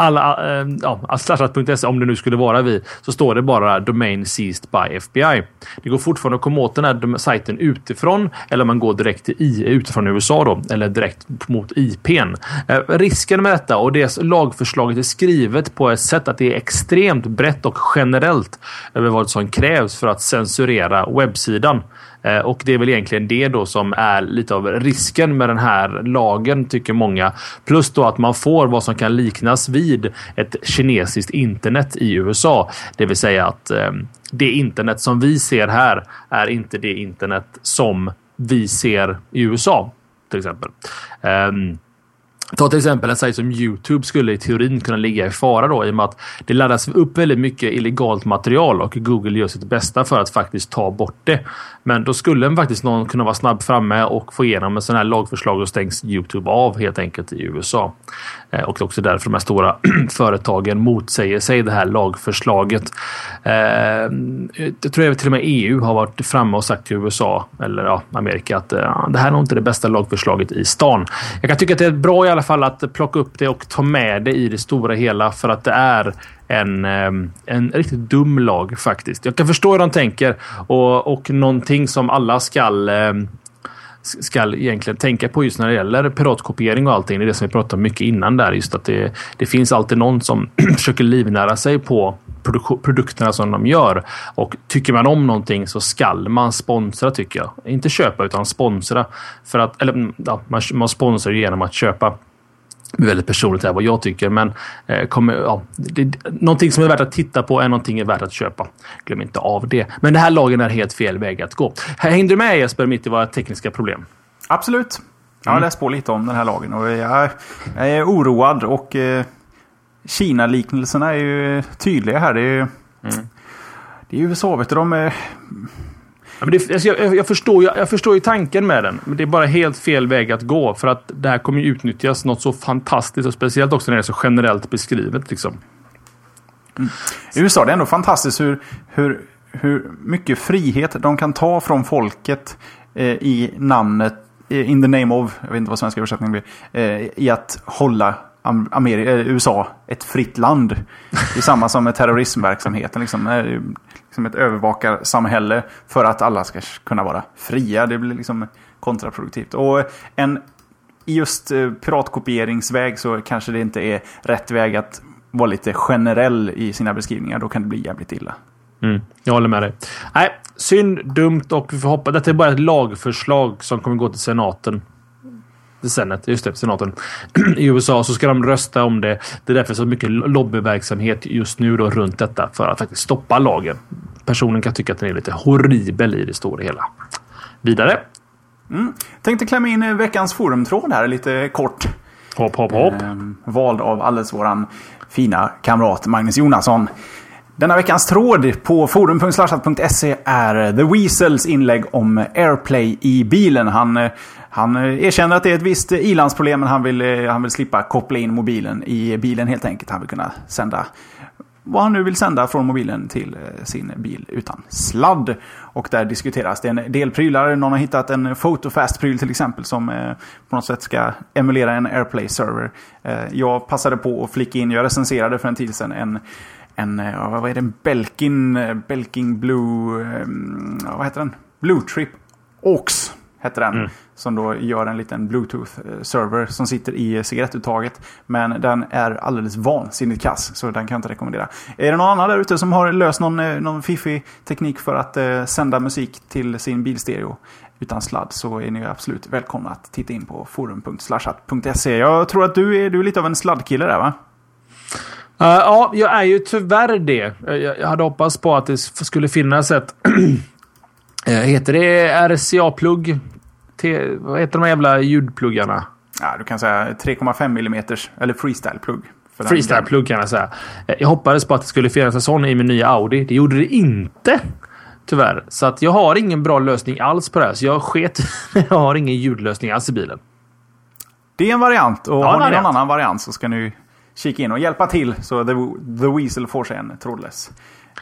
alla, äh, ja, slashat.se, om det nu skulle vara vi, så står det bara domain seized by FBI. Det går fortfarande att komma åt den här sajten utifrån eller man går direkt till I, utifrån USA då, eller direkt mot IPn. Eh, risken med detta och det lagförslaget är skrivet på ett sätt att det är extremt brett och generellt över vad som krävs för att censurera webbsidan. Eh, och det är väl egentligen det då som är lite av risken med den här lagen tycker många. Plus då att man får vad som kan liknas vid ett kinesiskt internet i USA. Det vill säga att eh, det internet som vi ser här är inte det internet som vi ser i USA till exempel. Ehm, ta till exempel en sajt som Youtube skulle i teorin kunna ligga i fara då i och med att det laddas upp väldigt mycket illegalt material och Google gör sitt bästa för att faktiskt ta bort det. Men då skulle faktiskt någon kunna vara snabb framme och få igenom en sån här lagförslag och stängs Youtube av helt enkelt i USA. Eh, och det är också därför de här stora (clears throat) företagen motsäger sig det här lagförslaget. Eh, jag tror att till och med EU har varit framme och sagt till USA eller ja, Amerika att eh, det här är nog inte det bästa lagförslaget i stan. Jag kan tycka att det är bra i alla fall att plocka upp det och ta med det i det stora hela för att det är en, ehm, en riktigt dum lag faktiskt. Jag kan förstå hur de tänker och, och någonting som alla skall ehm, ska egentligen tänka på just när det gäller piratkopiering och allting. Det är det som vi pratade om mycket innan där. Just att det, det finns alltid någon som (clears throat) försöker livnära sig på produkterna som de gör. Och tycker man om någonting så skall man sponsra tycker jag. Inte köpa utan sponsra. För att, eller mm, ja, man, man sponsrar genom att köpa väldigt personligt är vad jag tycker. Men eh, kommer, ja, det, någonting som är värt att titta på är någonting är värt att köpa. Glöm inte av det. Men det här lagen är helt fel väg att gå. Hängde du med Jesper mitt i våra tekniska problem? Absolut. Jag har mm. läst på lite om den här lagen och jag, jag är oroad och eh, Kina-liknelserna är ju tydliga här. Det är ju, mm. det är USA, vet du. De är, men det, alltså, jag, jag, förstår, jag, jag förstår ju tanken med den, men det är bara helt fel väg att gå. För att det här kommer ju utnyttjas något så fantastiskt och speciellt också när det är så generellt beskrivet. Liksom. Mm. I USA det är ändå fantastiskt hur, hur, hur mycket frihet de kan ta från folket eh, i namnet eh, in the name of, jag vet inte vad svenska översättningen blir, eh, i att hålla Amerika, eh, USA ett fritt land. Det är samma som med terrorismverksamheten. Liksom, liksom ett övervakarsamhälle för att alla ska kunna vara fria. Det blir liksom kontraproduktivt. Och en, i just eh, piratkopieringsväg så kanske det inte är rätt väg att vara lite generell i sina beskrivningar. Då kan det bli jävligt illa. Mm, jag håller med dig. Nej, synd, dumt och vi får hoppas. Detta är bara ett lagförslag som kommer gå till senaten. Senat, just det, senaten. (clears throat) I USA så ska de rösta om det. Det är därför så mycket lobbyverksamhet just nu då runt detta för att faktiskt stoppa lagen. Personen kan tycka att den är lite horribel i det stora hela. Vidare. Mm. Tänkte klämma in veckans forumtråd här lite kort. Hopp, hopp, hopp. Ehm, vald av alldeles våran fina kamrat Magnus Jonasson. Denna veckans tråd på forum.slashat.se är The Weasels inlägg om AirPlay i bilen. Han, han erkänner att det är ett visst ilandsproblem men han vill, han vill slippa koppla in mobilen i bilen helt enkelt. Han vill kunna sända vad han nu vill sända från mobilen till eh, sin bil utan sladd. Och där diskuteras det en del prylar. Någon har hittat en Photofast-pryl till exempel som eh, på något sätt ska emulera en AirPlay-server. Eh, jag passade på att flika in, jag recenserade för en tid sedan en en, eh, vad är det, en Belkin, eh, Belkin Blue, ehm, vad heter den? Blue Trip Aux hette den. Mm. Som då gör en liten Bluetooth-server som sitter i cigarettuttaget. Men den är alldeles vansinnigt kass, så den kan jag inte rekommendera. Är det någon annan där ute som har löst någon, eh, någon fiffig teknik för att eh, sända musik till sin bilstereo utan sladd så är ni absolut välkomna att titta in på forum.slashat.se. Jag tror att du är, du är lite av en sladdkille där va? Uh, ja, jag är ju tyvärr det. Jag, jag hade hoppats på att det skulle finnas ett... uh, (clears throat) heter det RCA-plugg? Vad heter de jävla ljudpluggarna? Ja, du kan säga 3,5 mm eller freestyle-plugg. Freestyle-plugg kan jag säga. Eh, jag hoppades på att det skulle finnas en sån i min nya Audi. Det gjorde det inte. Tyvärr. Så att jag har ingen bra lösning alls på det här. Så jag sket. (laughs) jag har ingen ljudlösning alls i bilen. Det är en variant. Och ja, har ni någon annan variant så ska ni kika in och hjälpa till så The, The Weasel får sig en trådlös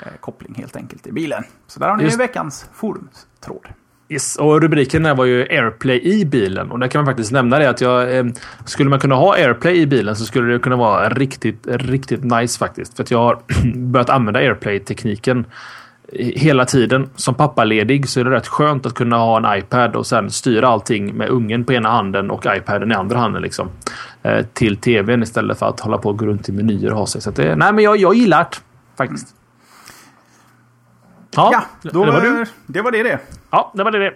eh, koppling helt enkelt i bilen. Så där har ni Just... veckans forumtråd. Yes, och rubriken var ju AirPlay i bilen. Och där kan man faktiskt nämna det att jag... Eh, skulle man kunna ha AirPlay i bilen så skulle det kunna vara riktigt, riktigt nice faktiskt. För att jag har (clears throat) börjat använda AirPlay-tekniken hela tiden. Som pappaledig så är det rätt skönt att kunna ha en iPad och sen styra allting med ungen på ena handen och iPaden i andra handen. Liksom, eh, till tvn istället för att hålla på och gå runt i menyer och ha sig. Så det, nej, men jag, jag gillar det faktiskt. Ja, ja då, det var, du. det var det det. Ja, det var det det.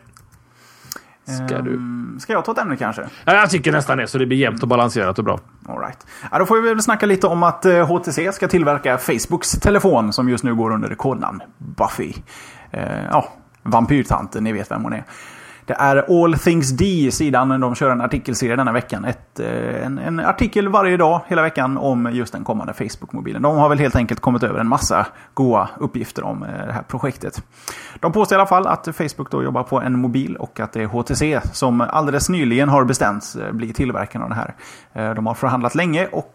Ska du? Um, ska jag ta ett ämne kanske? Ja, jag tycker nästan det. Så det blir jämnt och balanserat och bra. All right. ja, då får vi väl snacka lite om att HTC eh, ska tillverka Facebooks telefon som just nu går under kodnamn Buffy. Uh, ja, vampyrtanten, ni vet vem hon är. Det är All Things D, sidan de kör en artikelserie denna veckan. Ett, eh, en, en, artikel varje dag hela veckan om just den kommande Facebook-mobilen. De har väl helt enkelt kommit över en massa goa uppgifter om eh, det här projektet. De påstår i alla fall att Facebook då jobbar på en mobil och att det är HTC som alldeles nyligen har bestämts eh, bli tillverkaren av det här. De har förhandlat länge och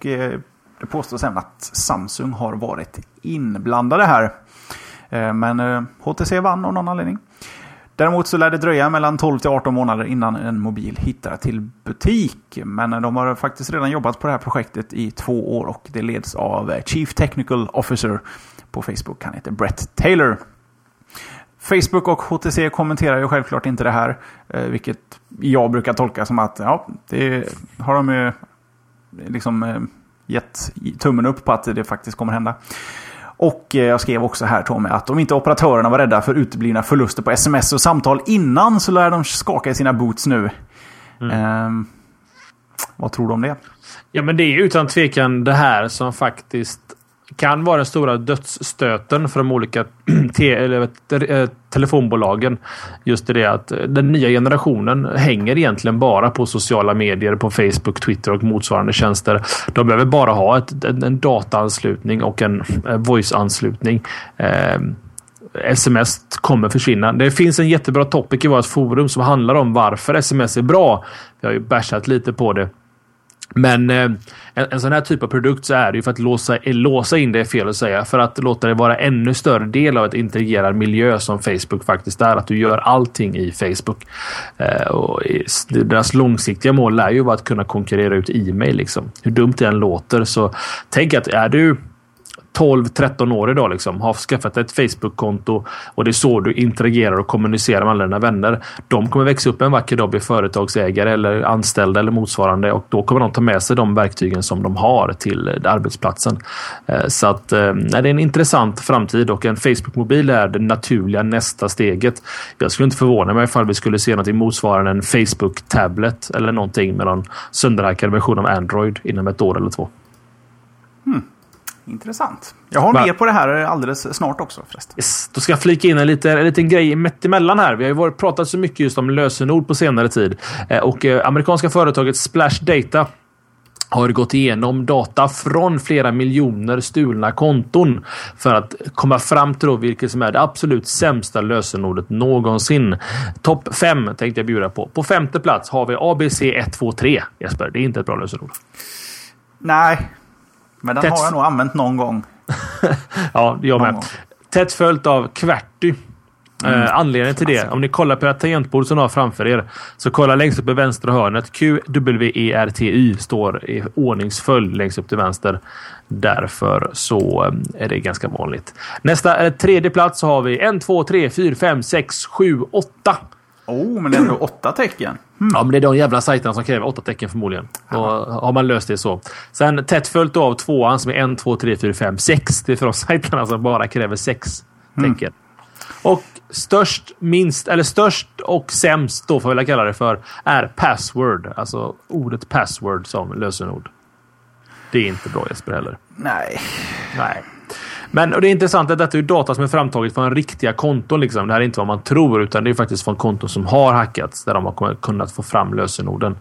det påstås även att Samsung har varit inblandade här. Men HTC vann av någon anledning. Däremot så lär det dröja mellan 12 till 18 månader innan en mobil hittar till butik. Men de har faktiskt redan jobbat på det här projektet i två år och det leds av Chief Technical Officer på Facebook. Han heter Brett Taylor. Facebook och HTC kommenterar ju självklart inte det här. Eh, vilket jag brukar tolka som att ja, det har de ju liksom eh, gett tummen upp på att det faktiskt kommer hända. Och eh, jag skrev också här Tommy att om inte operatörerna var rädda för uteblivna förluster på sms och samtal innan så lär de skaka i sina boots nu. Mm. Eh, vad tror du om det? Ja men det är utan tvekan det här som faktiskt kan vara den stora dödsstöten för de olika (clears throat) te eller, eh, telefonbolagen. Just det att eh, den nya generationen hänger egentligen bara på sociala medier, på Facebook, Twitter och motsvarande tjänster. De behöver bara ha ett, en, en dataanslutning och en, en voice-anslutning. Eh, sms kommer försvinna. Det finns en jättebra topic i vårt forum som handlar om varför sms är bra. Vi har ju bashat lite på det. Men eh, en, en sån här typ av produkt så är det ju för att låsa, eh, låsa in det är fel att säga. För att låta det vara ännu större del av ett integrerad miljö som Facebook faktiskt är. Att du gör allting i Facebook. Eh, och deras långsiktiga mål lär ju vara att kunna konkurrera ut e-mail. Liksom. Hur dumt det än låter så tänk att är du 12-13 år idag liksom, har skaffat ett Facebook-konto och det är så du interagerar och kommunicerar med alla dina vänner. De kommer växa upp en vacker dag bli företagsägare eller anställda eller motsvarande och då kommer de ta med sig de verktygen som de har till eh, arbetsplatsen. Eh, så att eh, nej, det är en intressant framtid och en Facebook-mobil är det naturliga nästa steget. Jag skulle inte förvåna mig ifall vi skulle se något motsvarande en Facebook-tablet eller någonting med någon sönderhackad version av Android inom ett år eller två. Hmm. Intressant. Jag har Va? mer på det här alldeles snart också förresten. Yes. Då ska jag flika in en, lite, en liten grej mitt emellan här. Vi har ju varit, pratat så mycket just om lösenord på senare tid. Eh, och eh, amerikanska företaget Splash Data har gått igenom data från flera miljoner stulna konton för att komma fram till vilket som är det absolut sämsta lösenordet någonsin. Topp 5 tänkte jag bjuda på. På femte plats har vi ABC123. Jesper, det är inte ett bra lösenord. Nej, men den Tätt... har jag nog använt någon gång. (laughs) ja, jag med. Tätt följt av Qwerty. Mm. Eh, anledningen till det, om ni kollar på ert tangentbord som ni har framför er, så kolla längst upp i vänstra hörnet. QWERTY står i ordningsföljd längst upp till vänster. Därför så eh, är det ganska vanligt. Nästa, eh, tredje plats så har vi 1, 2, 3, 4, 5, 6, 7, 8. Oh, men det är ändå åtta tecken. Mm. Ja, men det är de jävla sajterna som kräver åtta tecken förmodligen. Då har man löst det så. Sen tätt följt av tvåan som är 1, 2, 3, 4, 5, 6. Det är för de sajterna som bara kräver sex mm. tecken. Och störst, minst, eller störst och sämst då får jag kalla det för, är password. Alltså ordet password som lösenord. Det är inte bra Jesper heller. Nej. Nej. Men och det är intressant att detta är data som är framtaget från riktiga konton. Liksom. Det här är inte vad man tror, utan det är faktiskt från konton som har hackats där de har kunnat få fram lösenorden.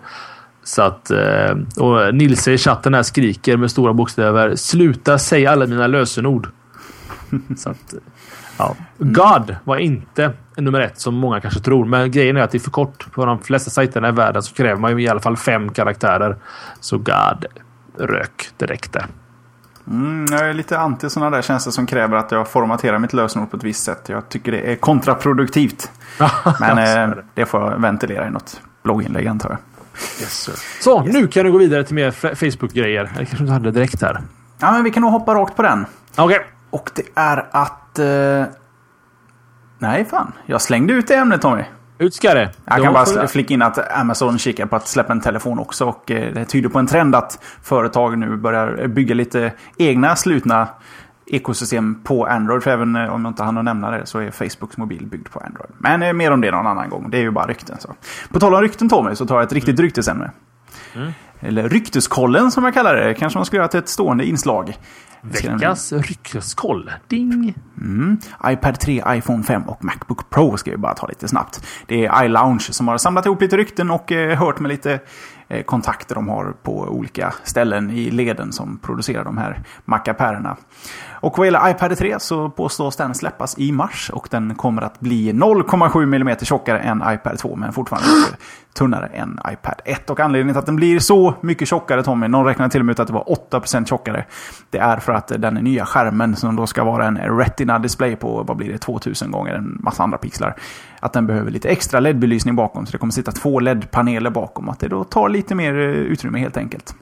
Så att, eh, och Nilse i chatten här skriker med stora bokstäver. Sluta säga alla mina lösenord. (laughs) Så att, ja. God var inte nummer ett som många kanske tror. Men grejen är att det är för kort. På de flesta sajterna i världen så kräver man ju i alla fall fem karaktärer. Så God rök direkt där. Mm, jag är lite anti sådana där tjänster som kräver att jag formaterar mitt lösenord på ett visst sätt. Jag tycker det är kontraproduktivt. (laughs) Men eh, det får jag ventilera i något blogginlägg antar jag. Yes, Så, yes. nu kan du gå vidare till mer Facebook-grejer. Jag kanske inte hade direkt här. Ja, men vi kan nog hoppa rakt på den. Okej. Okay. Och det är att... Eh... Nej, fan. Jag slängde ut det ämnet Tommy. Ut ska det. Jag kan bara flika in att Amazon kikar på att släppa en telefon också. Och eh, det tyder på en trend att företag nu börjar bygga lite egna slutna ekosystem på Android. För även eh, om jag inte hann nämna det så är Facebooks mobil byggd på Android. Men eh, mer om det någon annan gång. Det är ju bara rykten. Så. På tal om rykten Tommy så tar jag ett riktigt mm. ryktesämne. Mm. Eller rykteskollen som jag kallar det. Kanske man skulle göra till ett stående inslag. Veckans ryckeskoll. Ding! Mm. iPad 3, iPhone 5 och Macbook Pro ska vi bara ta lite snabbt. Det är iLounge som har samlat ihop lite rykten och eh, hört med lite Eh, kontakter de har på olika ställen i leden som producerar de här mackapärerna. Och vad gäller iPad 3 så påstås den släppas i mars och den kommer att bli 0,7 mm tjockare än iPad 2 men fortfarande tunnare än iPad 1. Och anledningen till att den blir så mycket tjockare Tommy, någon räknade till och med ut att det var 8% tjockare. Det är för att den nya skärmen som då ska vara en Retina-display på, vad blir det, 2000 gånger en massa andra pixlar. Att den behöver lite extra LED-belysning bakom så det kommer sitta två LED-paneler bakom. Att det då tar lite mer eh, utrymme helt enkelt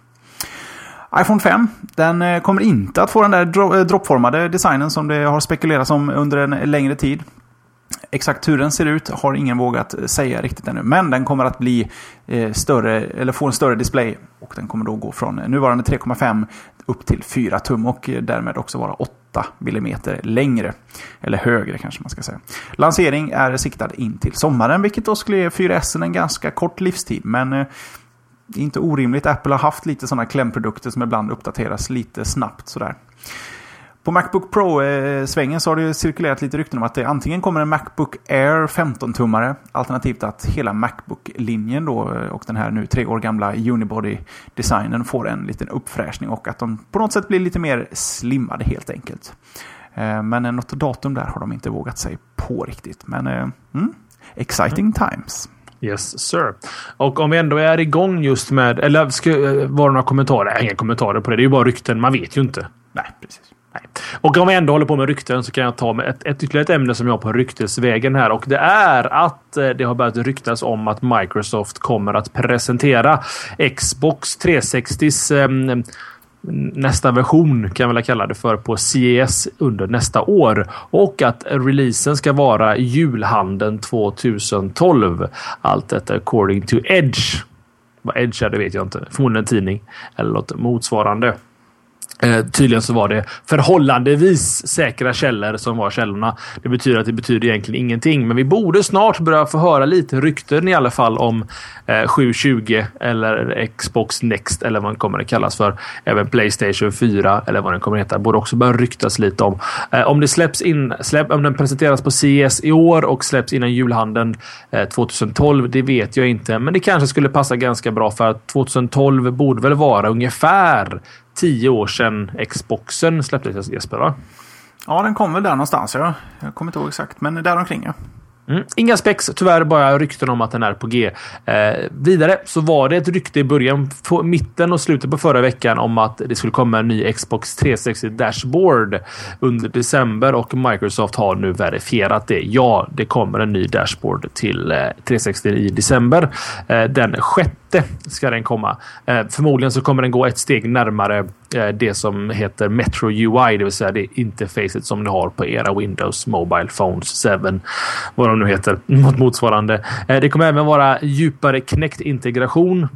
iPhone 5, den eh, kommer inte att få den där eh, droppformade designen som det har spekulerats om under en längre tid. Exakt hur den ser ut har ingen vågat säga riktigt ännu. Men den kommer att bli eh, större, eller få en större display. Och den kommer då gå från nuvarande 3,5 upp till 4 tum och eh, därmed också vara 8 mm längre. Eller högre kanske man ska säga. Lansering är siktad in till sommaren vilket då skulle ge 4S en ganska kort livstid. Men eh, det är inte orimligt. Apple har haft lite sådana klämprodukter som ibland uppdateras lite snabbt sådär. På Macbook Pro-svängen så har det cirkulerat lite rykten om att det antingen kommer en Macbook Air 15-tummare alternativt att hela Macbook-linjen då och den här nu tre år gamla Unibody-designen får en liten uppfräschning och att de på något sätt blir lite mer slimmade helt enkelt. Eh, men något datum där har de inte vågat sig på riktigt. Men eh, mm, exciting mm. times. Yes sir. Och om vi ändå är igång just med... Eller ska, var det några kommentarer? Inga kommentarer på det. Det är ju bara rykten. Man vet ju inte. Nej, precis. Och om vi ändå håller på med rykten så kan jag ta med ett, ett ytterligare ett ämne som jag har på ryktesvägen här och det är att eh, det har börjat ryktas om att Microsoft kommer att presentera Xbox 360s eh, nästa version kan jag väl kalla det för på CES under nästa år och att releasen ska vara julhandeln 2012. Allt detta according to Edge. Vad Edge är det vet jag inte. Förmodligen en tidning eller något motsvarande. Eh, tydligen så var det förhållandevis säkra källor som var källorna. Det betyder att det betyder egentligen ingenting, men vi borde snart börja få höra lite rykten i alla fall om eh, 720 eller Xbox Next eller vad den kommer att kallas för. Även Playstation 4 eller vad den kommer att heta borde också börja ryktas lite om. Eh, om det släpps in, släpp, om den presenteras på CES i år och släpps innan julhandeln eh, 2012, det vet jag inte, men det kanske skulle passa ganska bra för att 2012 borde väl vara ungefär tio år sedan Xboxen släpptes Jesper va? Ja, den kom väl där någonstans. Ja. Jag kommer inte ihåg exakt, men däromkring ja. Mm. Inga spex, tyvärr bara rykten om att den är på G. Eh, vidare så var det ett rykte i början, på mitten och slutet på förra veckan om att det skulle komma en ny Xbox 360 Dashboard under december och Microsoft har nu verifierat det. Ja, det kommer en ny Dashboard till eh, 360 i december. Eh, den sjätte ska den komma. Eh, förmodligen så kommer den gå ett steg närmare Eh, det som heter Metro UI, det vill säga det interfacet som ni har på era Windows Mobile Phones 7. Vad de nu heter, (laughs) något motsvarande. Eh, det kommer även vara djupare Kinect-integration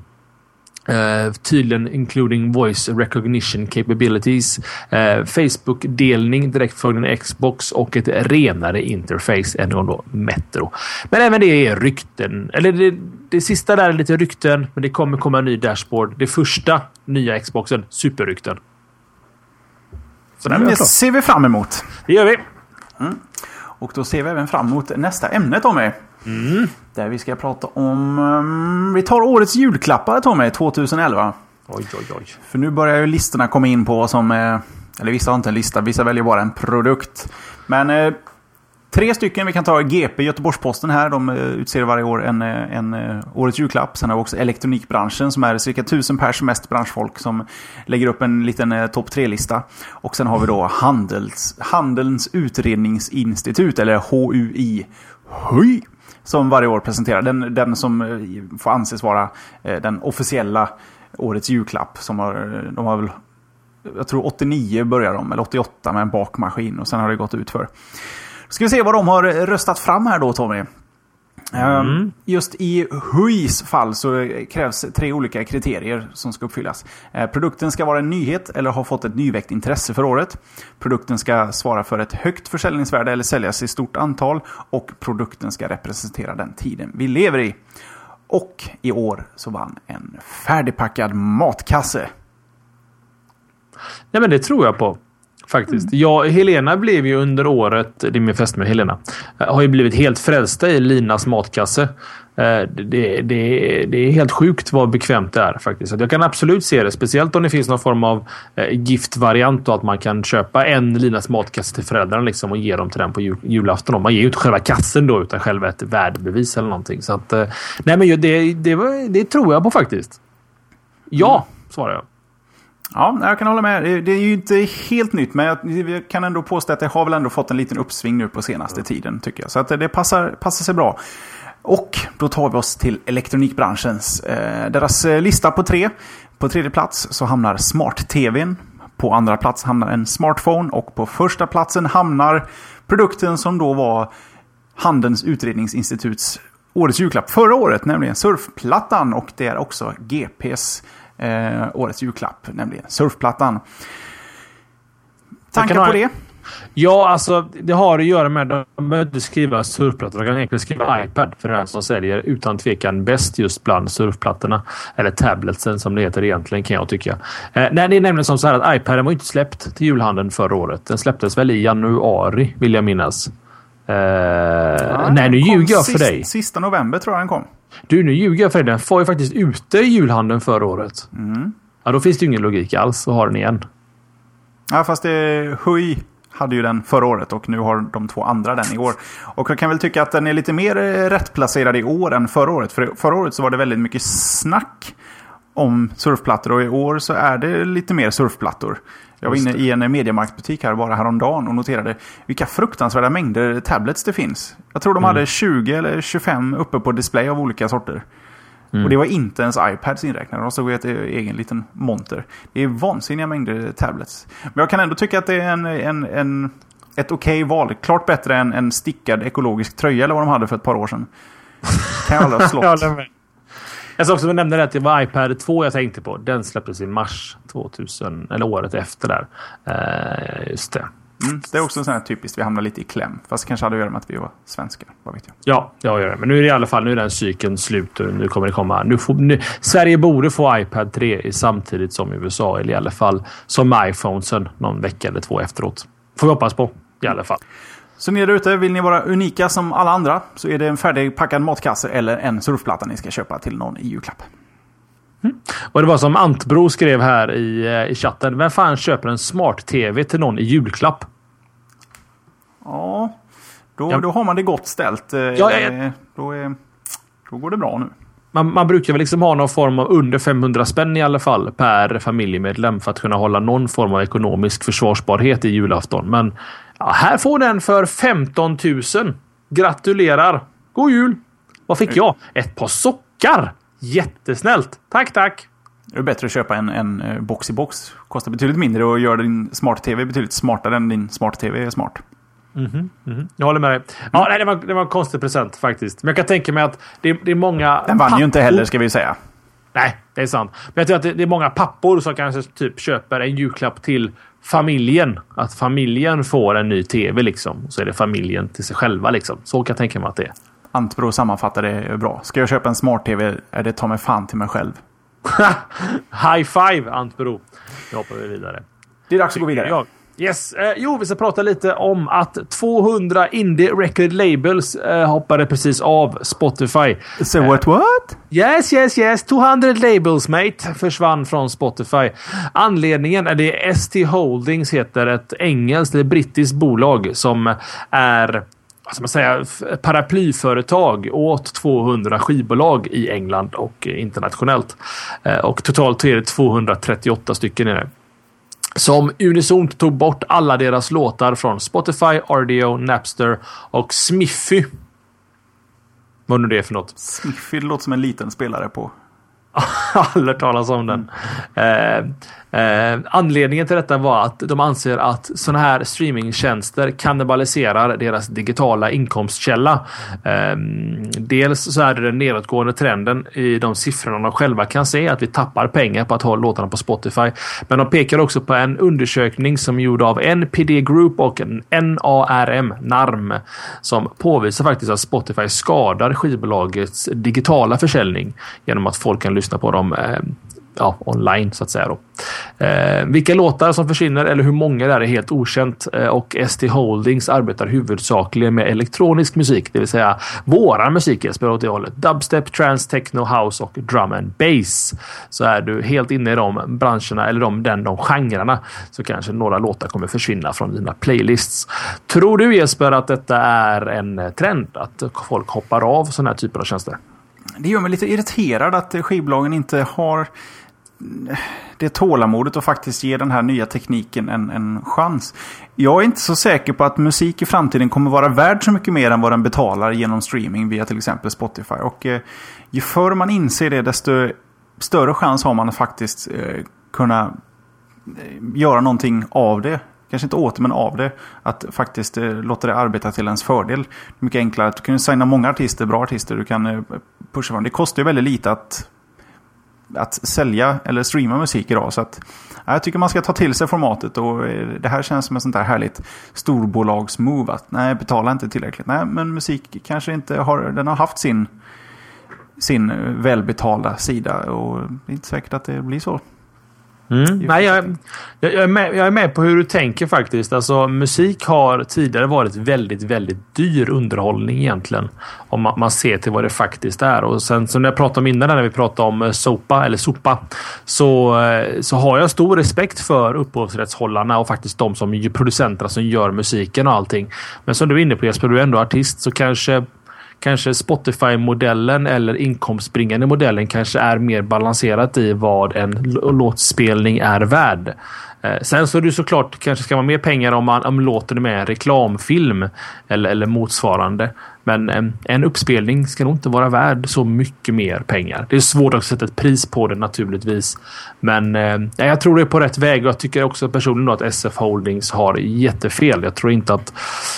Uh, tydligen including voice recognition capabilities. Uh, Facebook-delning direkt från en Xbox och ett renare interface än då Metro. Men även det är rykten. Eller det, det sista där är lite rykten, men det kommer komma en ny dashboard. Det första nya Xboxen, superrykten. Så mm, det ser vi fram emot. Det gör vi. Mm. Och då ser vi även fram emot nästa ämne Tommy. Mm. Där vi ska prata om... Um, vi tar årets julklappar Tommy, 2011. Oj, oj, oj. För nu börjar ju listorna komma in på vad som... Eh, eller vissa har inte en lista, vissa väljer bara en produkt. Men eh, Tre stycken. Vi kan ta GP, Göteborgs-Posten här. De eh, utser varje år en, eh, en, en eh, årets julklapp. Sen har vi också elektronikbranschen som är cirka tusen pers mest branschfolk som lägger upp en liten topp tre-lista. Och sen har vi då Handels, Handelns utredningsinstitut, eller HUI. HUI! Som varje år presenterar. Den, den som eh, får anses vara eh, den officiella årets julklapp. Som har, eh, de har väl, jag tror 89 börjar de, eller 88 med en bakmaskin. Och sen har det gått ut för. Ska vi se vad de har röstat fram här då Tommy. Ehm, mm. Just i HUIs fall så krävs tre olika kriterier som ska uppfyllas. Ehm, produkten ska vara en nyhet eller ha fått ett nyväckt intresse för året. Produkten ska svara för ett högt försäljningsvärde eller säljas i stort antal. Och produkten ska representera den tiden vi lever i. Och i år så vann en färdigpackad matkasse. Ja men det tror jag på. Faktiskt. Mm. Ja, Helena blev ju under året, det är min fästmö Helena, eh, har ju blivit helt frälsta i Linas matkasse. Eh, det, det, det, är helt sjukt vad bekvämt det är faktiskt. Jag kan absolut se det. Speciellt om det finns någon form av eh, giftvariant och att man kan köpa en Linas matkasse till föräldrarna liksom, och ge dem till den på jul, julafton. Man ger ju inte själva kassen då utan själva ett värdebevis eller någonting. Så att, nej, men det, det, det tror jag på faktiskt. Ja, mm. svarar jag. Ja, jag kan hålla med. Det är ju inte helt nytt, men jag kan ändå påstå att det har väl ändå fått en liten uppsving nu på senaste tiden, tycker jag. Så att det passar, passar sig bra. Och då tar vi oss till elektronikbranschens. Eh, deras eh, lista på tre. På tredje plats så hamnar smart-tvn. På andra plats hamnar en smartphone och på första platsen hamnar produkten som då var Handelns utredningsinstituts årets julklapp förra året, nämligen surfplattan. Och det är också GPs eh, årets julklapp, nämligen surfplattan. Tankar på det? Ja, alltså det har att göra med att de behöver inte skriva surfplattor. De kan egentligen skriva iPad för den som säljer utan tvekan bäst just bland surfplattorna. Eller tabletsen som det heter egentligen kan jag tycka. Eh, nej, det är nämligen som så här att iPaden var inte släppt till julhandeln förra året. Den släpptes väl i januari vill jag minnas. Ja, nej, nu ljuger jag för dig. Sista november tror jag den kom. Du, nu ljuger jag för dig. Den var ju faktiskt ute i julhandeln förra året. Mm. Ja, då finns det ju ingen logik alls att ha den igen. Ja, fast det Hui hade ju den förra året och nu har de två andra den i år. Och jag kan väl tycka att den är lite mer eh, rättplacerad i år än förra året. För förra året så var det väldigt mycket snack om surfplattor och i år så är det lite mer surfplattor. Jag var inne i en Mediamarktbutik här bara häromdagen och noterade vilka fruktansvärda mängder tablets det finns. Jag tror de mm. hade 20 eller 25 uppe på display av olika sorter. Mm. Och det var inte ens iPads inräknade. De stod i ett egen liten monter. Det är vansinniga mängder tablets. Men jag kan ändå tycka att det är en, en, en ett okej okay val. Klart bättre än en stickad ekologisk tröja eller vad de hade för ett par år sedan. kan jag aldrig ha (laughs) slått. Jag ska också nämna att det var iPad 2 jag tänkte på. Den släpptes i mars 2000, eller året efter där. Uh, just det. Mm, det är också sån här typiskt, vi hamnar lite i kläm. Fast det kanske hade att göra med att vi var svenskar. Vad vet jag. Ja, gör det. Men nu är det i alla fall nu är den cykeln slut och nu kommer det komma. Nu får, nu, Sverige borde få iPad 3 samtidigt som USA. Eller i alla fall som iPhonesen någon vecka eller två efteråt. Får vi hoppas på i alla fall. Så ni där ute, vill ni vara unika som alla andra så är det en färdigpackad matkasse eller en surfplatta ni ska köpa till någon i julklapp. Mm. Och det var som Antbro skrev här i, eh, i chatten. Vem fan köper en smart-tv till någon i julklapp? Ja, då, ja. då har man det gott ställt. Eh, ja, ja, då, är, då går det bra nu. Man, man, brukar väl liksom ha någon form av under 500 spänn i alla fall per familjemedlem för att kunna hålla någon form av ekonomisk försvarsbarhet i julafton. Men ja, här får den för 15 000. Gratulerar! God jul! Vad fick jag? Ett par sockar! Jättesnällt! Tack, tack! Det är bättre att köpa en, en eh, box i box. Kostar betydligt mindre och gör din smart-tv betydligt smartare än din smart-tv är smart. Mm -hmm, mm -hmm. Jag håller med dig. Ja, nej, det, var, det var en konstig present faktiskt. Men jag kan tänka mig att det, det är många... Den vann ju inte heller ska vi säga. Nej, det är sant. Men jag tror att det, det är många pappor som kanske typ köper en julklapp till familjen. Att familjen får en ny tv liksom. Så är det familjen till sig själva liksom. Så kan jag tänka mig att det är. Antbro sammanfattar det bra. Ska jag köpa en smart-tv är det ta mig fan till mig själv. (laughs) High five Antbro. Nu hoppar vi vidare. Det är dags att gå vidare. Jag. Yes. Eh, jo, vi ska prata lite om att 200 indie record labels eh, hoppade precis av Spotify. So what what? Yes, yes, yes. 200 labels mate försvann från Spotify. Anledningen är det ST Holdings heter ett engelskt eller brittiskt bolag som är vad man säga, paraplyföretag åt 200 skivbolag i England och internationellt. Eh, och totalt är det 238 stycken. Är det som unisont tog bort alla deras låtar från Spotify, RDO, Napster och Smiffy. Vad nu det är för något. Smiffy låter som en liten spelare på (laughs) Aldrig talas om den. Eh, eh, anledningen till detta var att de anser att sådana här streamingtjänster kannibaliserar deras digitala inkomstkälla. Eh, dels så är det den nedåtgående trenden i de siffrorna de själva kan se, att vi tappar pengar på att ha låtarna på Spotify. Men de pekar också på en undersökning som är gjord av NPD Group och NARM, NARM, som påvisar faktiskt att Spotify skadar skivbolagets digitala försäljning genom att folk kan lyssna på dem eh, ja, online så att säga. Då. Eh, vilka låtar som försvinner eller hur många det är är helt okänt eh, och ST Holdings arbetar huvudsakligen med elektronisk musik, det vill säga våra musik Jesper åt det hållet. Dubstep, trance, techno, house och drum and bass. Så är du helt inne i de branscherna eller de, den, de genrerna så kanske några låtar kommer försvinna från dina playlists. Tror du Jesper att detta är en trend? Att folk hoppar av sådana här typer av tjänster? det gör mig lite irriterad att skivbolagen inte har det tålamodet att faktiskt ge den här nya tekniken en, en chans. Jag är inte så säker på att musik i framtiden kommer vara värd så mycket mer än vad den betalar genom streaming via till exempel Spotify. Och eh, ju förr man inser det desto större chans har man att faktiskt eh, kunna eh, göra någonting av det kanske inte åt men av det. Att faktiskt eh, låta det arbeta till ens fördel. Mycket enklare. Du kan signa många artister, bra artister. Du kan eh, pusha fram. Det kostar ju väldigt lite att, att sälja eller streama musik idag. Så att, ja, jag tycker man ska ta till sig formatet. Och eh, det här känns som ett sånt där härligt storbolagsmove. Att nej, betala inte tillräckligt. Nej, men musik kanske inte har, den har haft sin, sin välbetalda sida. Och det är inte säkert att det blir så Mm. Nej, jag, jag, är med, jag är med på hur du tänker faktiskt. Alltså, musik har tidigare varit väldigt, väldigt dyr underhållning egentligen. Om man, man ser till vad det faktiskt är. Och sen som jag pratade om innan när vi pratade om eh, sopa eller sopa. Så, eh, så har jag stor respekt för upphovsrättshållarna och faktiskt de som producenterna som gör musiken och allting. Men som du är inne på Jesper, du är ändå artist så kanske kanske Spotify-modellen eller inkomstbringande modellen kanske är mer balanserat i vad en låtspelning är värd. Eh, sen så är det såklart kanske ska vara mer pengar om man om låten är med en reklamfilm eller, eller motsvarande. Men eh, en uppspelning ska nog inte vara värd så mycket mer pengar. Det är svårt att sätta ett pris på det naturligtvis. Men eh, jag tror det är på rätt väg och jag tycker också personligen att SF Holdings har jättefel. Jag tror inte att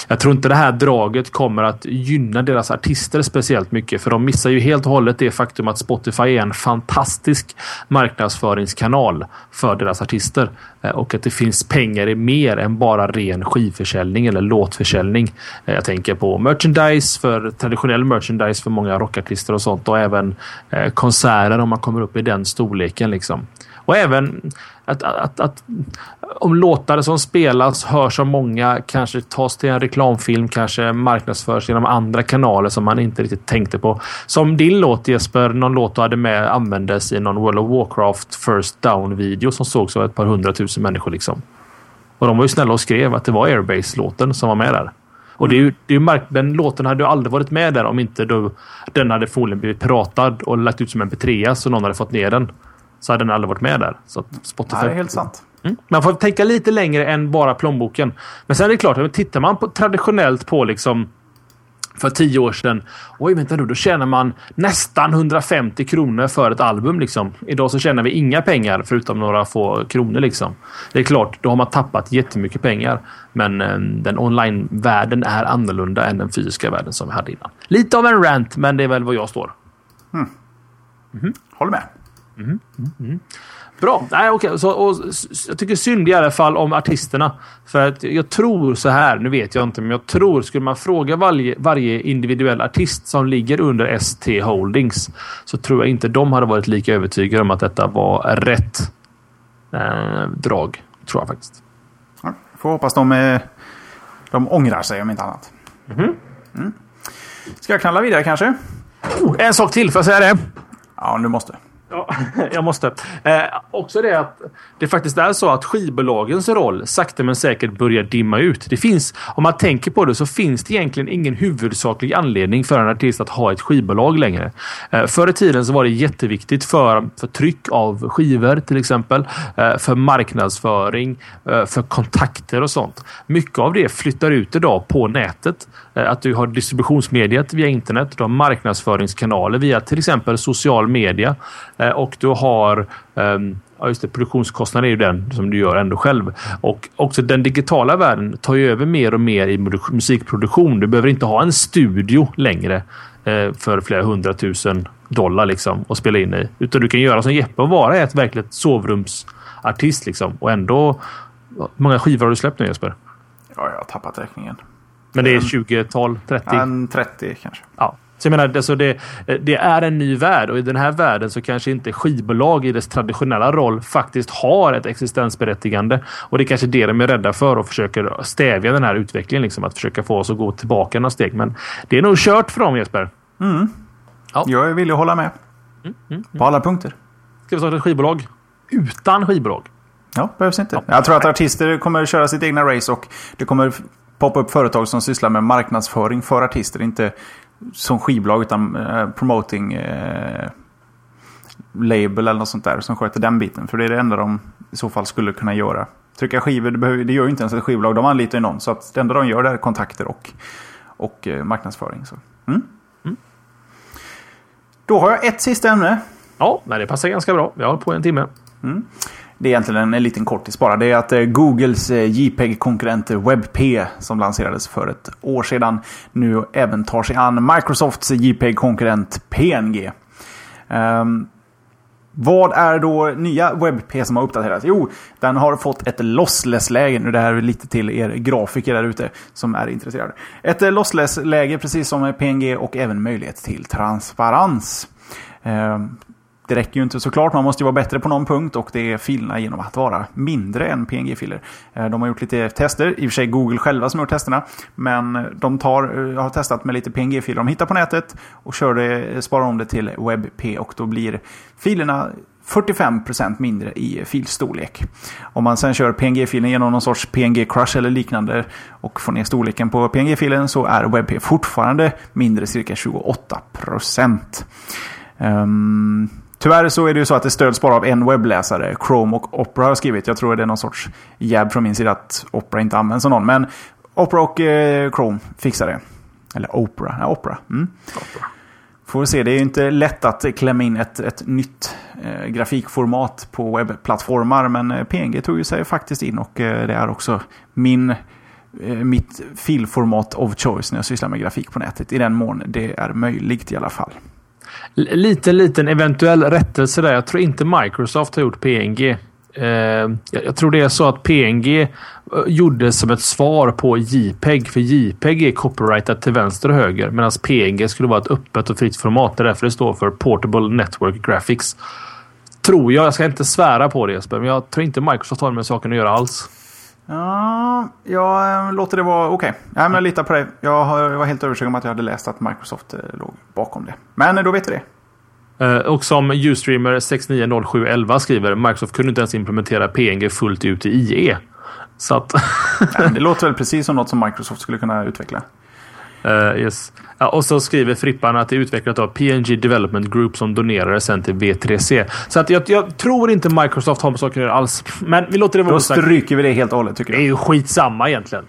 jag tror inte det här draget kommer att gynna deras artister speciellt mycket för de missar ju helt och hållet det faktum att Spotify är en fantastisk marknadsföringskanal för deras artister eh, och att det finns pengar i mer än bara ren skivförsäljning eller låtförsäljning. Eh, jag tänker på merchandise för traditionell merchandise för många rockartister och sånt och även eh, konserter om man kommer upp i den storleken. Liksom. Och även att, att, att, om låtar som spelas hörs av många, kanske tas till en reklamfilm, kanske marknadsförs genom andra kanaler som man inte riktigt tänkte på. Som din låt Jesper, någon låt du hade med användes i någon World of Warcraft First Down-video som sågs av ett par hundratusen människor. Liksom. Och de var ju snälla och skrev att det var Airbase-låten som var med där. Och det är ju, det är mark den låten hade ju aldrig varit med där om inte då, den hade förmodligen blivit piratad och lagt ut som en mp3 så någon hade fått ner den. Så hade den aldrig varit med där. Så Spotify... Det är helt sant. Mm. Man får tänka lite längre än bara plånboken. Men sen är det klart, tittar man på, traditionellt på liksom för tio år sedan. Oj, vänta nu, då tjänar man nästan 150 kronor för ett album. Liksom. Idag så tjänar vi inga pengar förutom några få kronor. Liksom. Det är klart, då har man tappat jättemycket pengar. Men eh, den online-världen är annorlunda än den fysiska världen som vi hade innan. Lite av en rant, men det är väl var jag står. Mm. Mm. Håller med. Mm. Mm. Bra. Nej, okay. så, och, jag tycker synd i alla fall om artisterna. För att jag tror så här, nu vet jag inte, men jag tror skulle man fråga varje, varje individuell artist som ligger under ST Holdings så tror jag inte de hade varit lika övertygade om att detta var rätt eh, drag. Tror jag faktiskt. Ja, får hoppas de, eh, de ångrar sig om inte annat. Mm. Mm. Ska jag knalla vidare kanske? Oh, en sak till, får jag säga det? Ja, du måste. Ja, (laughs) jag måste. Eh, också det att det faktiskt är så att skivbolagens roll sakta men säkert börjar dimma ut. Det finns, om man tänker på det, så finns det egentligen ingen huvudsaklig anledning för en artist att ha ett skivbolag längre. Eh, förr i tiden så var det jätteviktigt för, för tryck av skivor till exempel, eh, för marknadsföring, eh, för kontakter och sånt. Mycket av det flyttar ut idag på nätet. Eh, att du har distributionsmediet via internet, du har marknadsföringskanaler via till exempel social media eh, och du har ehm, Ja, just det. Produktionskostnaden är ju den som du gör ändå själv. Och också den digitala världen tar ju över mer och mer i musikproduktion. Du behöver inte ha en studio längre eh, för flera hundratusen dollar liksom och spela in i. Utan du kan göra som Jeppe och vara ett verkligt sovrumsartist liksom. Och ändå... Hur många skivor har du släppt nu Jesper? Ja, jag har tappat räkningen. Men det är 20-tal? 30? En 30 kanske. Ja. Så jag menar, alltså det, det, är en ny värld och i den här världen så kanske inte skivbolag i dess traditionella roll faktiskt har ett existensberättigande. Och det är kanske det de är rädda för och försöker stävja den här utvecklingen. Liksom, att försöka få oss att gå tillbaka några steg. Men det är nog kört för dem Jesper. Mm. Ja. Jag är villig att hålla med. Mm, mm, mm. På alla punkter. Ska vi starta ett skivbolag? Utan skivbolag? Ja, behövs inte. Ja. Jag tror att artister kommer köra sitt egna race och det kommer poppa upp företag som sysslar med marknadsföring för artister. Inte som skivbolag utan eh, promoting eh, label eller något sånt där som sköter den biten. För det är det enda de i så fall skulle kunna göra. Trycka skivor, det, behöver, det gör ju inte ens ett skivbolag. De anlitar ju någon. Så att det enda de gör är kontakter och, och eh, marknadsföring. Så. Mm. Mm. Då har jag ett sista ämne. Ja, men det passar ganska bra. Vi har på en timme. Mm. Det är egentligen en liten kortis bara. Det är att eh, Googles eh, JPEG-konkurrent WebP som lanserades för ett år sedan nu även tar sig an Microsofts JPEG-konkurrent PNG. Um, ehm, vad är då nya WebP som har uppdaterats? Jo, den har fått ett lossless-läge. Nu det här är lite till er grafiker där ute som är intresserade. Ett eh, lossless-läge precis som PNG och även möjlighet till transparens. Um, det räcker ju inte såklart, man måste ju vara bättre på någon punkt och det är filerna genom att vara mindre än PNG-filer. Eh, de har gjort lite tester, i och för sig Google själva som har gjort testerna, men eh, de tar, eh, har testat med lite PNG-filer de hittar på nätet och kör det, sparar om det till WebP och då blir filerna 45% mindre i filstorlek. Om man sen kör PNG-filen genom någon sorts PNG-crush eller liknande och får ner storleken på PNG-filen så är WebP fortfarande mindre, cirka 28%. Um, Tyvärr så är det ju så att det stöds bara av en webbläsare. Chrome och Opera har skrivit. Jag tror det är någon sorts jab från min sida att Opera inte används av någon. Men Opera och eh, Chrome fixar det. Eller Opera. Ja, Opera. Mm. Opera. Får vi se, det är ju inte lätt att klämma in ett, ett nytt eh, grafikformat på webbplattformar. Men eh, PNG tog ju sig faktiskt in och eh, det är också min, eh, mitt filformat of choice när jag sysslar med grafik på nätet. I den mån det är möjligt i alla fall. Liten, liten eventuell rättelse där. Jag tror inte Microsoft har gjort PNG. Eh, jag tror det är så att PNG eh, gjordes som ett svar på JPEG. För JPEG är copyrightat till vänster och höger. Medan PNG skulle vara ett öppet och fritt format. Det är därför det står för Portable Network Graphics. Tror jag. Jag ska inte svära på det Jesper. Men jag tror inte Microsoft har med saken att göra alls. Ja, jag eh, låter det vara okej. Okay. Ja, jag litar på dig. Jag var helt övertygad om att jag hade läst att Microsoft eh, låg bakom det. Men eh, då vet vi det. Och som Ustreamer 690711 skriver, Microsoft kunde inte ens implementera PNG fullt ut i IE. Så att... ja, det (laughs) låter väl precis som något som Microsoft skulle kunna utveckla. Uh, yes. ja, och så skriver Frippan att det är utvecklat av PNG Development Group som donerade sen till V3C. Så att jag, jag tror inte Microsoft har med saker att göra alls. Men vi låter det vara Då stryker vi det helt och hållet tycker jag. Det är ju skitsamma egentligen.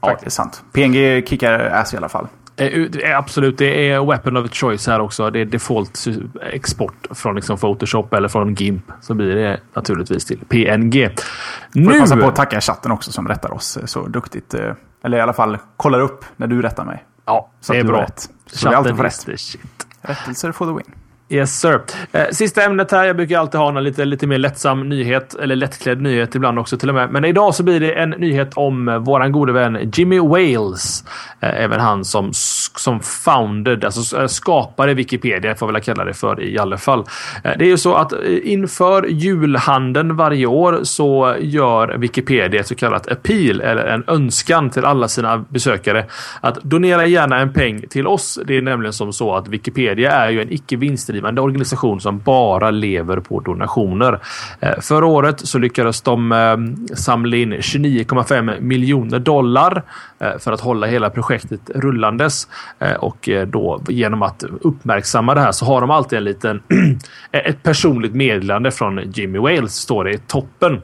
Ja, det är sant. PNG kickar ass i alla fall. Eh, absolut, det är weapon of choice här också. Det är default export från liksom Photoshop eller från GIMP. Så blir det naturligtvis till PNG. Nu... Får jag passa på att tacka chatten också som rättar oss så duktigt. Eller i alla fall kollar upp när du rättar mig. Ja, så det är bra. Rätt. Så vi alltid får rätt. Shit. Rättelser for the win. Yes sir. Eh, sista ämnet här. Jag brukar alltid ha en lite, lite mer lättsam nyhet. Eller lättklädd nyhet ibland också till och med. Men idag så blir det en nyhet om eh, våran gode vän Jimmy Wales. Eh, även han som, som founded, alltså eh, skapade Wikipedia får jag väl kalla det för i alla fall. Eh, det är ju så att eh, inför julhandeln varje år så gör Wikipedia ett så kallat appeal eller en önskan till alla sina besökare att donera gärna en peng till oss. Det är nämligen som så att Wikipedia är ju en icke vinstdrivande organisation som bara lever på donationer. Förra året så lyckades de samla in 29,5 miljoner dollar Eh, för att hålla hela projektet rullandes. Eh, och eh, då genom att uppmärksamma det här så har de alltid en liten (clears throat) ett personligt meddelande från Jimmy Wales står det i toppen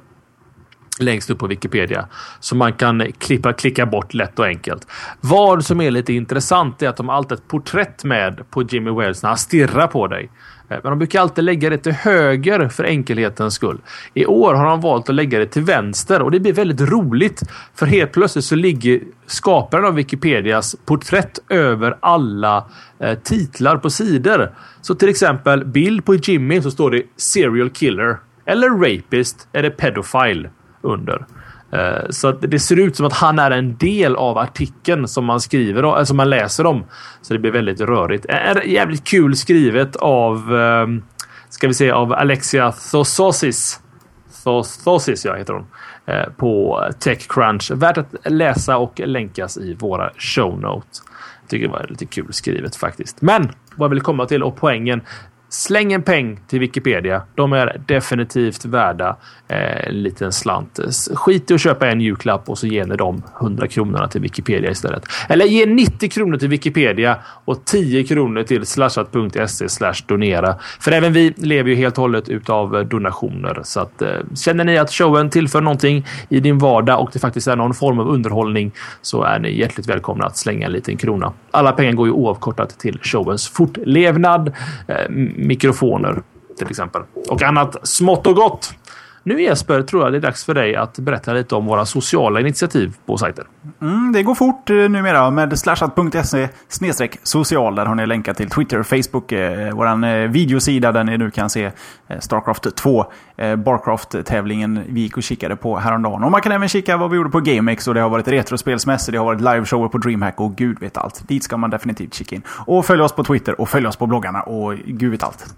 längst upp på Wikipedia. som man kan klippa, klicka bort lätt och enkelt. Vad som är lite intressant är att de alltid har ett porträtt med på Jimmy Wales när han stirrar på dig. Eh, men de brukar alltid lägga det till höger för enkelhetens skull. I år har de valt att lägga det till vänster och det blir väldigt roligt. För helt plötsligt så ligger skaparen av Wikipedias porträtt över alla eh, titlar på sidor. Så till exempel bild på Jimmy så står det serial killer eller rapist eller pedofile under. Eh, så det ser ut som att han är en del av artikeln som man skriver eh, som man läser om. Så det blir väldigt rörigt. Är jävligt kul skrivet av ehm, ska vi se av Alexia Thososis. Thososis ja, heter hon. Eh, på Techcrunch. Värt att läsa och länkas i våra show notes. Tycker det var lite kul skrivet faktiskt. Men vad jag vill komma till och poängen Släng en peng till Wikipedia. De är definitivt värda eh, en liten slant. Skit i att köpa en julklapp och så ger ni de 100 kronorna till Wikipedia istället. Eller ge 90 kronor till Wikipedia och 10 kronor till slashat.se donera. För även vi lever ju helt och hållet utav eh, donationer. Så att, eh, känner ni att showen tillför någonting i din vardag och det faktiskt är någon form av underhållning så är ni hjärtligt välkomna att slänga en liten krona. Alla pengar går ju oavkortat till showens fortlevnad. Eh, mikrofoner till exempel. Och annat smått och gott. Nu Jesper tror jag det är dags för dig att berätta lite om våra sociala initiativ på sajten. Mm, det går fort eh, numera med slashat.se social. Där har ni länkar till Twitter, Facebook, eh, vår eh, videosida där ni nu kan se eh, Starcraft 2, eh, Barcraft-tävlingen vi gick och kikade på häromdagen. Och man kan även kika vad vi gjorde på GameX och det har varit retrospelsmässor, det har varit liveshower på DreamHack och gud vet allt. Dit ska man definitivt kika in. Och följ oss på Twitter och följ oss på bloggarna och gud vet allt.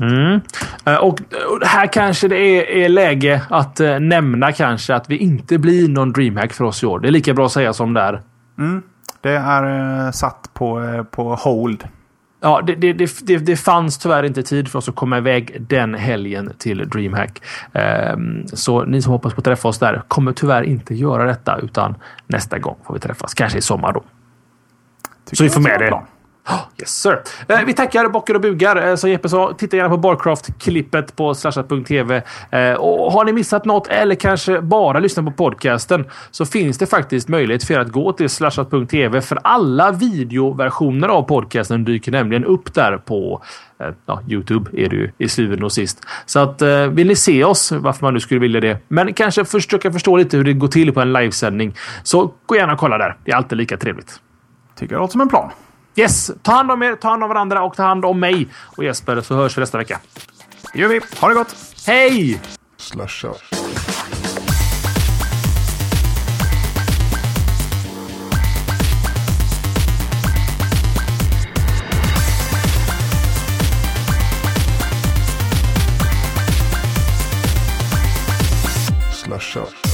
Mm. Eh, och här kanske det är, är läge att äh, nämna kanske att vi inte blir någon DreamHack för oss i år. Det är lika bra att säga som det är. Mm. Det är äh, satt på, på hold. Ja, det, det, det, det, fanns tyvärr inte tid för oss att komma iväg den helgen till DreamHack. Um, så ni som hoppas på att träffa oss där kommer tyvärr inte göra detta utan nästa gång får vi träffas. Kanske i sommar då. Tycker så vi får med det. Oh, (gasps) Yes sir. Eh, vi tackar bockar och bugar. Eh, som Jeppe sa, titta gärna på Barcraft-klippet på slashat.tv. Eh, och har ni missat något eller kanske bara lyssnat på podcasten så finns det faktiskt möjlighet för er att gå till slashat.tv för alla videoversioner av podcasten dyker nämligen upp där på eh, ja, Youtube är det ju i slutet och sist. Så att eh, vill ni se oss, varför man nu skulle vilja det, men kanske försöka förstå lite hur det går till på en livesändning, så gå gärna och kolla där. Det är alltid lika trevligt. Tycker det låter som en plan. Yes, ta hand om er, ta hand om varandra och ta hand om mig och Jesper så hörs vi nästa vecka. Det gör vi. Ha det gott. Hej! Slasha. Slasha.